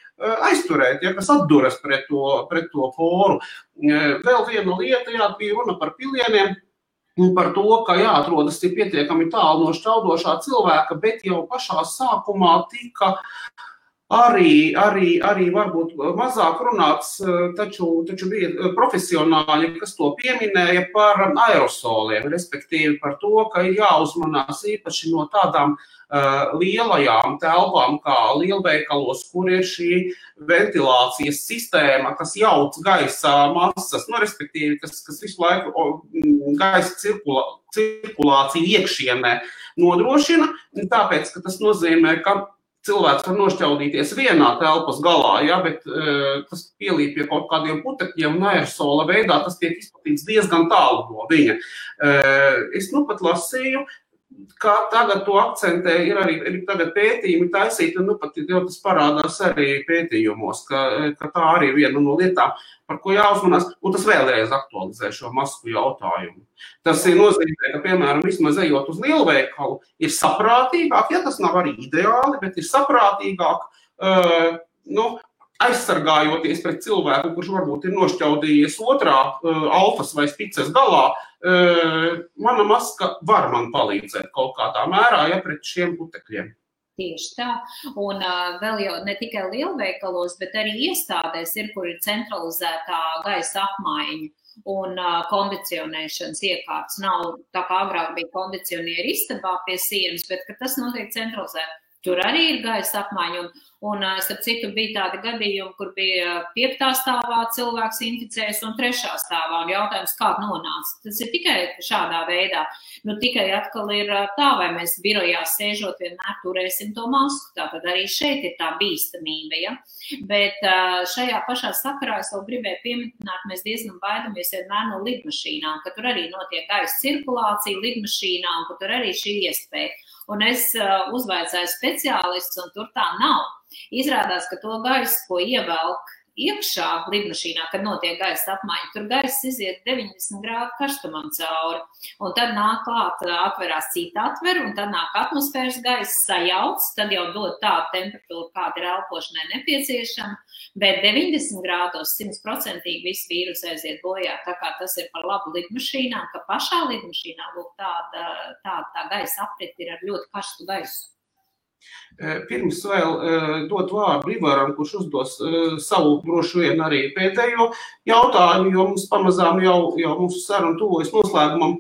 aizturēt, ja, kas atduras pret to, pret to poru. Vēl viena lieta, jā, bija runa par pilieniem. Un par to, ka jāatrodas pietiekami tālu no šķaudošā cilvēka, bet jau pašā sākumā tika arī, arī, arī varbūt mazāk runāts, taču, taču bija profesionāļi, kas to pieminēja par aerosoliem, respektīvi par to, ka ir jāuzmanās īpaši no tādām uh, lielajām telpām, kā lielveikalos, kur ir šī ventilācijas sistēma, kas jauc gaisa masas, nu, respektīvi, kas, kas visu laiku gaisa cirkulā, cirkulāciju iekšienē nodrošina. Tāpēc, ka tas nozīmē, ka cilvēks var nošķaudīties vienā telpas galā, ja, bet uh, tas pielīp pie kaut kādiem putekļiem un aerosola veidā, tas tiek izplatīts diezgan tālu no viņa. Uh, es nu pat lasīju, kā tagad to akcentē, ir arī ir pētījumi taisīti, un nu, pat jau tas parādās arī pētījumos, ka, ka tā arī ir viena no lietām, par ko jāuzmanās, un tas vēlreiz aktualizē šo masku jautājumu. Tas ir nozīmē, ka, piemēram, vismaz ejot uz lielveikalu, ir saprātīgāk, ja tas nav arī ideāli, bet ir saprātīgāk. Uh, nu, aizsargājoties pret cilvēku, kurš varbūt ir nošķaudījies otrā uh, alfas vai spicas galā, uh, mana maska var man palīdzēt kaut kādā mērā, ja pret šiem putekļiem. Tieši tā. Un uh, vēl jau ne tikai lielveikalos, bet arī iestādēs ir, kur ir centralizētā gaisa apmaiņa un uh, kondicionēšanas iekārtas. Nav tā kā agrāk bija kondicionieri istabā pie sienas, bet tas notiek centralizēti. Tur arī ir gaisa apmaiņa. Un, un, starp citu, bija tādi gadījumi, kur bija piektā stāvā cilvēks inficējis un trešā stāvā. Un jautājums, kā nonāca? Tas ir tikai šādā veidā. Nu, tikai atkal ir tā, vai mēs birojā sēžot vienmēr turēsim to masku. Tātad arī šeit ir tā bīstamība. Ja? Bet šajā pašā sakarā es vēl gribēju pieminēt, mēs diezgan baidamies vienmēr no lidmašīnām, ka tur arī notiek gaisa cirkulācija lidmašīnā un ka tur arī šī iespēja. Un es uzvaicāju speciālistus, un tur tā nav. Izrādās, ka to gaisu, ko ievelk iekšā lidmašīnā, kad notiek gaisa apmaiņa, tur gaisa iziet 90 grādu karstumam cauri. Un tad nāk klāt, atverās cita atver, un tad nāk atmosfēras gaisa sajauc, tad jau dod tādu temperatūru, kāda ir elpošanai nepieciešama. Bet 90 grādos simtprocentīgi viss vīrus aiziet bojā. Tā kā tas ir par labu lidmašīnām, ka pašā lidmašīnā lūk, tāda, tāda tā gaisa aprit ir ar ļoti karstu gaisu. Pirms vēl dot vārdu Ivaram, kurš uzdos savu droši vien arī pēdējo jautājumu, jo mums pamazām jau, jau mūsu saruna tuvojas noslēgumam.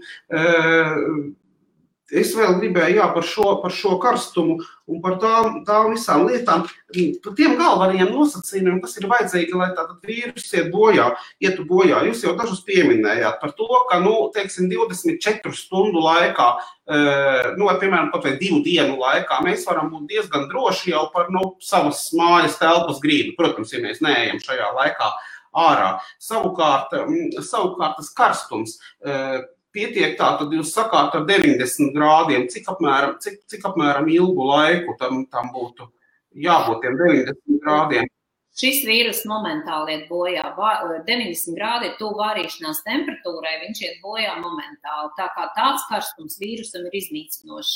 Es vēl gribēju jā, par, šo, par šo karstumu un par tām, tām visām lietām, par tiem galvenajiem nosacījumiem, kas ir vajadzīgi, lai tātad vīrus iet bojā, ietu bojā. Jūs jau dažus pieminējāt par to, ka, nu, teiksim, 24 stundu laikā, nu, vai, piemēram, pat vai divu dienu laikā, mēs varam būt diezgan droši jau par, nu, savas mājas telpas grīdu. Protams, ja mēs neejam šajā laikā ārā. Savukārt, savukārt tas karstums pietiek tā, tad jūs sakāt ar 90 grādiem, cik apmēram, cik, cik apmēram ilgu laiku tam, tam būtu jābūt tiem 90 grādiem. Šis vīrus momentāli iet bojā. 90 grādi ir tuvu vārīšanās temperatūrai, viņš iet bojā momentāli. Tā kā tāds karstums vīrusam ir iznīcinošs.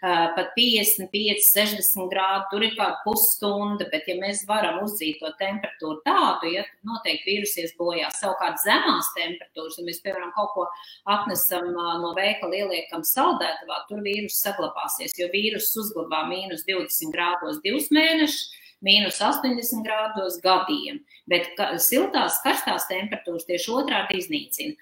Pat 55, 60 grādi, tur ir kāda pusstunda, bet ja mēs varam uzdzīt to temperatūru tādu, ja, tad noteikti vīrus ies bojā. Savukārt zemās temperatūras, ja mēs, piemēram, kaut ko atnesam no veikala, ieliekam saldētavā, tur vīrus saglabāsies, jo vīrus uzglabā mīnus 20 grādos divus mēnešus mīnus 80 grādos gadiem. Bet siltās, karstās temperatūras tieši otrādi iznīcina.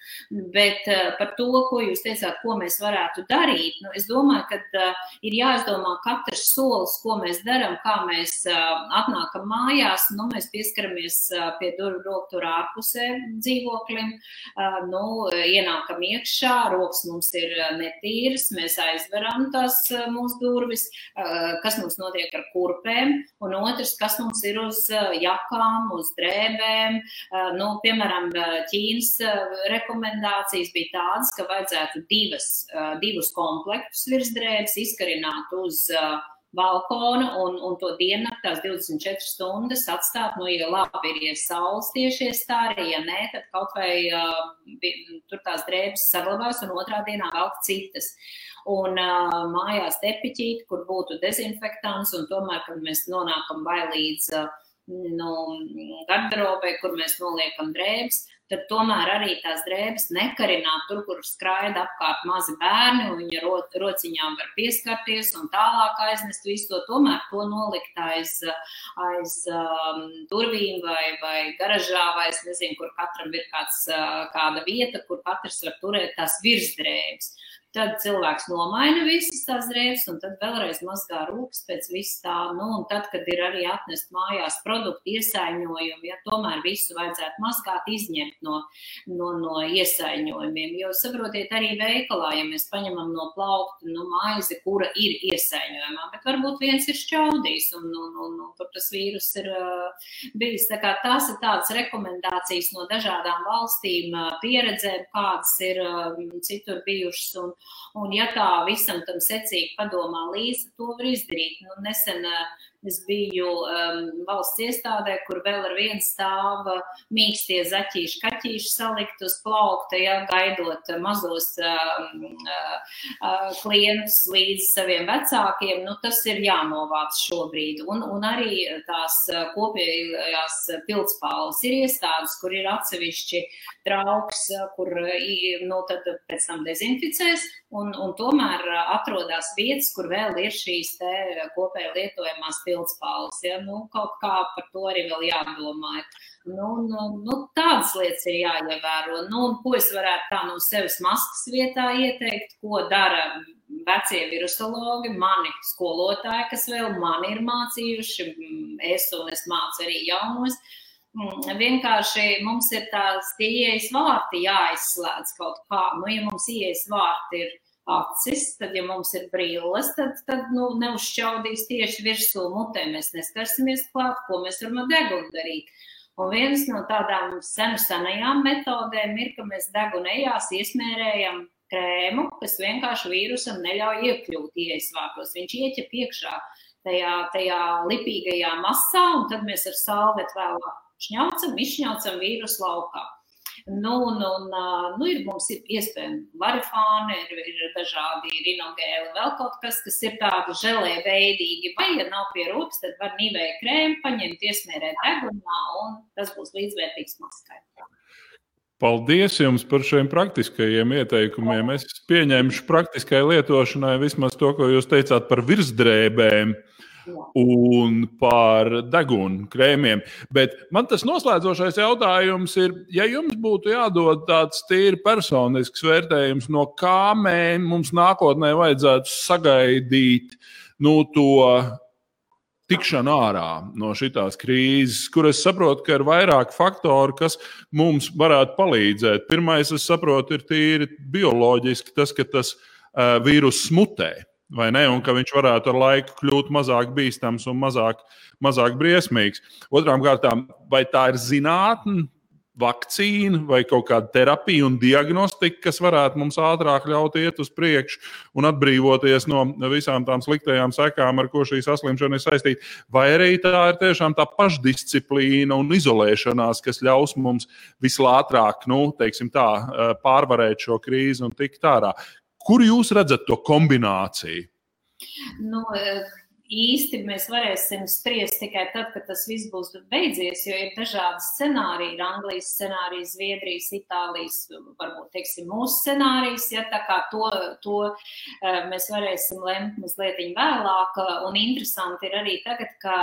Bet uh, par to, ko jūs teicāt, ko mēs varētu darīt, nu, es domāju, ka uh, ir jāizdomā katrs solis, ko mēs darām, kā mēs uh, atnākam mājās. Nu, mēs pieskaramies pie durvju roktur ārpusē dzīvoklim, nu, ienākam iekšā, rokas mums ir netīras, mēs aizveram tās mūsu durvis, kas mums notiek ar kurpēm, un otrs, kas mums ir uz uh, jakām, uz drēbēm. Eh, nu, piemēram, eh, Ķīnas eh, rekomendācijas bija tādas, ka vajadzētu divas, divus komplektus virsdrēbes izkarināt uz balkona un, un to diennakti tās 24 stundas atstāt, nu, ja labi ir, ja saules tiešies tā arī, ja nē, tad kaut vai uh, tur tās drēbes saglabās un otrā dienā velk citas. Un uh, mājās tepiķīt, kur būtu dezinfektants, un tomēr, kad mēs nonākam vai līdz uh, no garderobē, kur mēs noliekam drēbes, tad tomēr arī tās drēbes nekarināt tur, kur skraida apkārt mazi bērni, un viņa ro, rociņām var pieskarties un tālāk aiznest visu to, tomēr to nolikt aiz, aiz um, durvīm vai, vai garažā, vai es nezinu, kur katram ir kāds, kāda vieta, kur katrs var turēt tās virsdrēbes. Tad cilvēks nomaina visas tās drēbes, un tad vēlreiz mazgā rūkas pēc vis tā. Nu, un tad, kad ir arī atnest mājās produktu iesaiņojumi, ja tomēr visu vajadzētu mazgāt, izņemt no, no, no iesaiņojumiem. Jo saprotiet, arī veikalā, ja mēs paņemam no plaukta nu, maizi, kura ir iesaiņojumā, bet varbūt viens ir šķaudījis, un, un, un, un tur tas vīrus ir uh, bijis. Tā kā tās ir tādas rekomendācijas no dažādām valstīm, uh, pieredzēm, kādas ir uh, citur bijušas. Un, un ja tā visam tam secīgi padomā līdzi, to var izdarīt. Nu, nesen uh, Es biju um, valsts iestādē, kur vēl ar vienu stāvu mīkstie zaķīši, kaķīši salikt uz plaukta, ja, gaidot mazos um, uh, klientus līdz saviem vecākiem. Nu, tas ir jānovāc šobrīd. Un, un arī tās kopējās pildspāles ir iestādes, kur ir atsevišķi trauks, kur nu, pēc tam dezinficēs. Un, un tomēr atrodas vietas, kur vēl ir šīs kopēji lietojamās pildspāles. Ja? Nu, kaut kā par to arī vēl jādomā. Nu, nu, nu, tādas lietas ir jāievēro. Nu, ko es varētu tā no sevis maskas vietā ieteikt, ko dara vecie virusologi, mani skolotāji, kas vēl mani ir mācījuši, es un es mācu arī jaunos. Vienkārši mums ir tās ieejas vārti jāizslēdz kaut kā. Nu, ja mums ieejas vārti ir acis, tad, ja mums ir brilles, tad, tad nu, neuzšķaudīs tieši virsū mutē. Mēs neskarsimies klāt, ko mēs varam ar degunu darīt. Un viens no tādām senu senajām metodēm ir, ka mēs degunējās iesmērējam krēmu, kas vienkārši vīrusam neļauj iekļūt iesvārtos. Viņš ieķep iekšā tajā, tajā lipīgajā masā, un tad mēs ar salvetu vēlāk šņaucam, izšņaucam vīrusu laukā. Nu, un, un, nu, ir, mums ir iespējams varifāni, ir, ir dažādi rinogēli, vēl kaut kas, kas ir tādi želē veidīgi. Vai, ja nav pie rokas, tad var nīvēja krēmu paņemt, iesmērēt degunā, un tas būs līdzvērtīgs maskai. Paldies jums par šiem praktiskajiem ieteikumiem. Es pieņemšu praktiskai lietošanai vismaz to, ko jūs teicāt par virsdrēbēm. Uh, un par degunu krēmiem. Bet man tas noslēdzošais jautājums ir, ja jums būtu jādod tāds tīri personisks vērtējums, no kā mē, mums nākotnē vajadzētu sagaidīt nu, to tikšanu ārā no šīs krīzes, kur es saprotu, ka ir vairāk faktoru, kas mums varētu palīdzēt. Pirmais, es saprotu, ir tīri bioloģiski tas, ka tas uh, vīrus smutē vai ne? Un ka viņš varētu ar laiku kļūt mazāk bīstams un mazāk, mazāk briesmīgs. Otrām kārtām, vai tā ir zinātnē? vakcīna vai kaut kāda terapija un diagnostika, kas varētu mums ātrāk ļaut iet uz priekšu un atbrīvoties no visām tām sliktajām sekām, ar ko šī saslimšana ir saistīta. Vai arī tā ir tiešām tā pašdisciplīna un izolēšanās, kas ļaus mums vislātrāk, nu, tā, pārvarēt šo krīzi un tikt ārā. Kur jūs redzat to kombināciju? Nu, īsti mēs varēsim spriest tikai tad, kad tas viss būs beidzies, jo ir dažādi scenāriji. Ir Anglijas scenārijs, Zviedrijas, Itālijas, varbūt teiksim, mūsu scenārijs. Ja, tā kā to, to eh, mēs varēsim lemt mazliet vēlāk. Un interesanti ir arī tagad, ka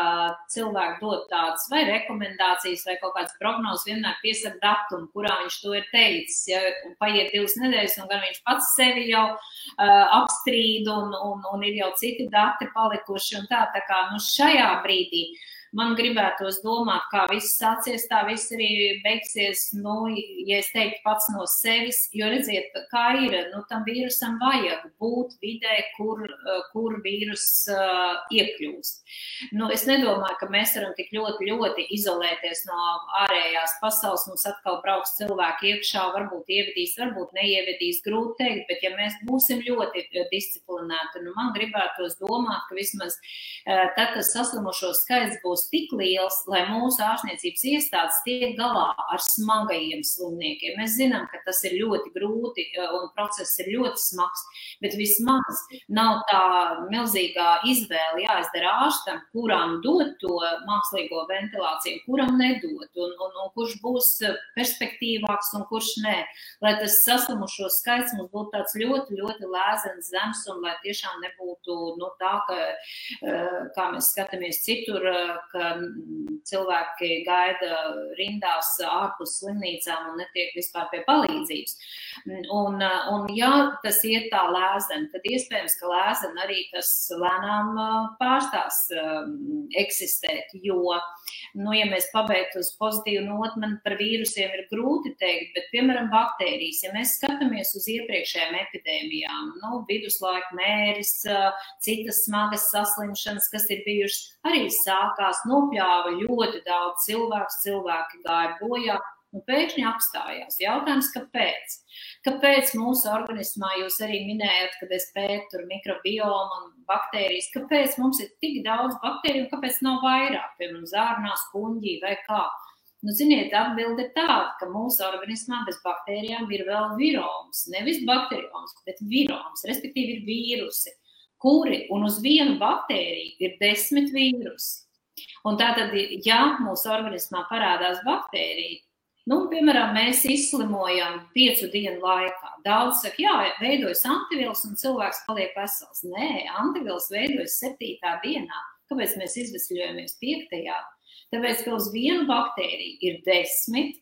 cilvēki dod tādas vai rekomendācijas vai kaut kādas prognozes, vienmēr piesaka datumu, kurā viņš to ir teicis. Ja, paiet divas nedēļas, un gan viņš pats sevi jau uh, apstrīd, un, un, un ir jau citi dati palikuši un tā, tā kā nu, šajā brīdī man gribētos domāt, kā viss sācies, tā viss arī beigsies, nu, ja es teiktu pats no sevis, jo redziet, kā ir, nu, tam vīrusam vajag būt vidē, kur, kur vīrus uh, iekļūst. Nu, es nedomāju, ka mēs varam tik ļoti, ļoti izolēties no ārējās pasaules, mums atkal brauks cilvēki iekšā, varbūt ievedīs, varbūt neievedīs, grūti teikt, bet ja mēs būsim ļoti disciplinēti, nu, man gribētos domāt, ka vismaz uh, tad tas saslimušo skaits būs būs tik liels, lai mūsu ārstniecības iestādes tiek galā ar smagajiem slimniekiem. Mēs zinām, ka tas ir ļoti grūti eh, un process ir ļoti smags, bet vismaz nav tā milzīgā izvēle jāizdara ārstam, kuram dot to mākslīgo ventilāciju, kuram nedot, un, un, un kurš būs perspektīvāks un kurš nē. Lai tas saslimušo skaits mums būtu tāds ļoti, ļoti lēzens, zems un lai tiešām nebūtu nu, tā, ka, eh, kā mēs skatāmies citur, ka cilvēki gaida rindās ārpus slimnīcām un netiek vispār pie palīdzības. Un, un ja tas iet tā lēzeni, tad iespējams, ka lēzeni arī tas lēnām pārstās eksistēt, jo, nu, ja mēs pabeigtu uz pozitīvu notu, man par vīrusiem ir grūti teikt, bet, piemēram, baktērijas, ja mēs skatāmies uz iepriekšējām epidēmijām, nu, viduslaika mēris, citas smagas saslimšanas, kas ir bijušas, arī sākās, nopļāva ļoti daudz cilvēku, cilvēki gāja bojā. Un pēkšņi apstājās. Jautājums, kāpēc? Kāpēc mūsu organismā, jūs arī minējat, kad es pētu mikrobiomu un baktērijas, kāpēc mums ir tik daudz baktēriju un kāpēc nav vairāk, piemēram, zārnās, kuņģī vai kā? Nu, ziniet, atbilde ir tāda, ka mūsu organismā bez baktērijām ir vēl viroms. Nevis bakterioms, bet viroms, respektīvi ir vīrusi, kuri un uz vienu baktēriju ir desmit vīrusi. Un tātad, ja mūsu organismā parādās baktērija, nu, piemēram, mēs izslimojam piecu dienu laikā, daudz saka, jā, veidojas antivielas un cilvēks paliek vesels. Nē, antivielas veidojas septītā dienā. Kāpēc mēs izvesļojamies piektajā? Tāpēc, ka uz vienu baktēriju ir desmit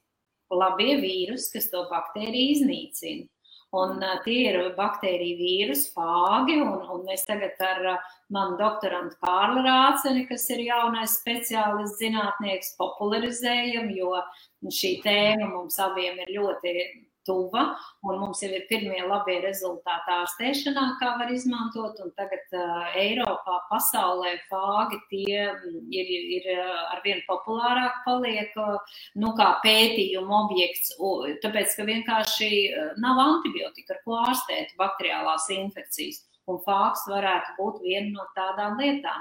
labie vīrusi, kas to baktēriju iznīcina. Un uh, tie ir baktēriju vīrusu fāgi, un, un mēs tagad ar uh, manu doktorantu Kārlu Rāceni, kas ir jaunais speciālists zinātnieks, popularizējam, jo šī tēma mums abiem ir ļoti tuva, un mums jau ir pirmie labie rezultāti ārstēšanā, kā var izmantot, un tagad uh, Eiropā, pasaulē fāgi tie ir, ir arvien populārāk paliek, nu, kā pētījuma objekts, tāpēc, ka vienkārši nav antibiotika, ar ko ārstēt bakteriālās infekcijas. Un fāks varētu būt viena no tādām lietām.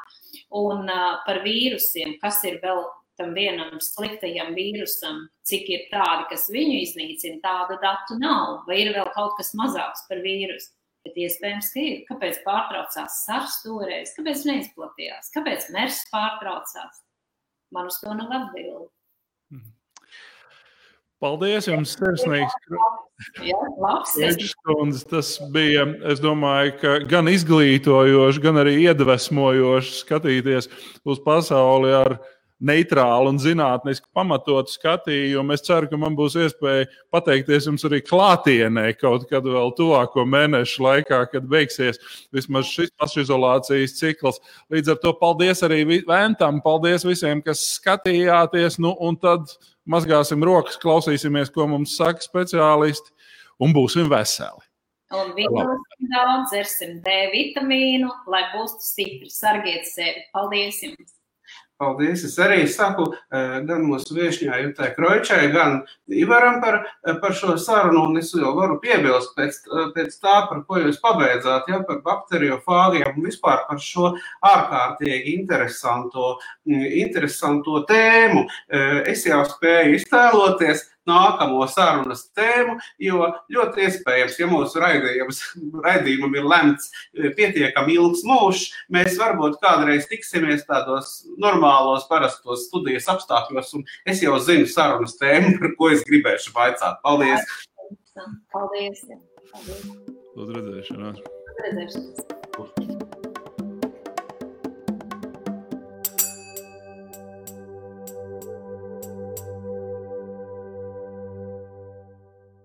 Un uh, par vīrusiem, kas ir vēl tam vienam sliktajam vīrusam, cik ir tādi, kas viņu iznīcina, tādu datu nav, vai ir vēl kaut kas mazāks par vīrusu. Bet iespējams, ka ir. Kāpēc pārtraucās SARS toreiz? Kāpēc neizplatījās? Kāpēc MERS pārtraucās? Man uz to nav atbildi. Mhm. Paldies jums, sirsnīgs. Jā, labs, tas bija, es domāju, ka gan izglītojoši, gan arī iedvesmojoši skatīties uz pasauli ar viņu neitrālu un zinātnisku pamatotu skatījumu. Es ceru, ka man būs iespēja pateikties jums arī klātienē kaut kad vēl tuvāko mēnešu laikā, kad beigsies vismaz šis pašizolācijas cikls. Līdz ar to paldies arī Ventam, paldies visiem, kas skatījāties. Nu, un tad mazgāsim rokas, klausīsimies, ko mums saka speciālisti, un būsim veseli. Un vitamīnu daudz, dzersim D vitamīnu, lai būtu stipri. Sargiet sevi. Paldies jums! Paldies! Es arī saku eh, gan mūsu viesņai Jutai Kroičai, gan Ivaram par, eh, par šo sarunu, un es jau varu piebilst pēc, eh, pēc tā, par ko jūs pabeidzāt, ja, par bakteriofāgiem un vispār par šo ārkārtīgi interesanto, mm, interesanto tēmu. Es jau spēju iztēloties, nākamo sarunas tēmu, jo ļoti iespējams, ja mūsu raidījumam ir lemts pietiekami ilgs mūžs, mēs varbūt kādreiz tiksimies tādos normālos, parastos studijas apstākļos, un es jau zinu sarunas tēmu, par ko es gribēšu vaicāt. Paldies! Paldies! Paldies. Uz redzēšanos! Uz redzēšanos!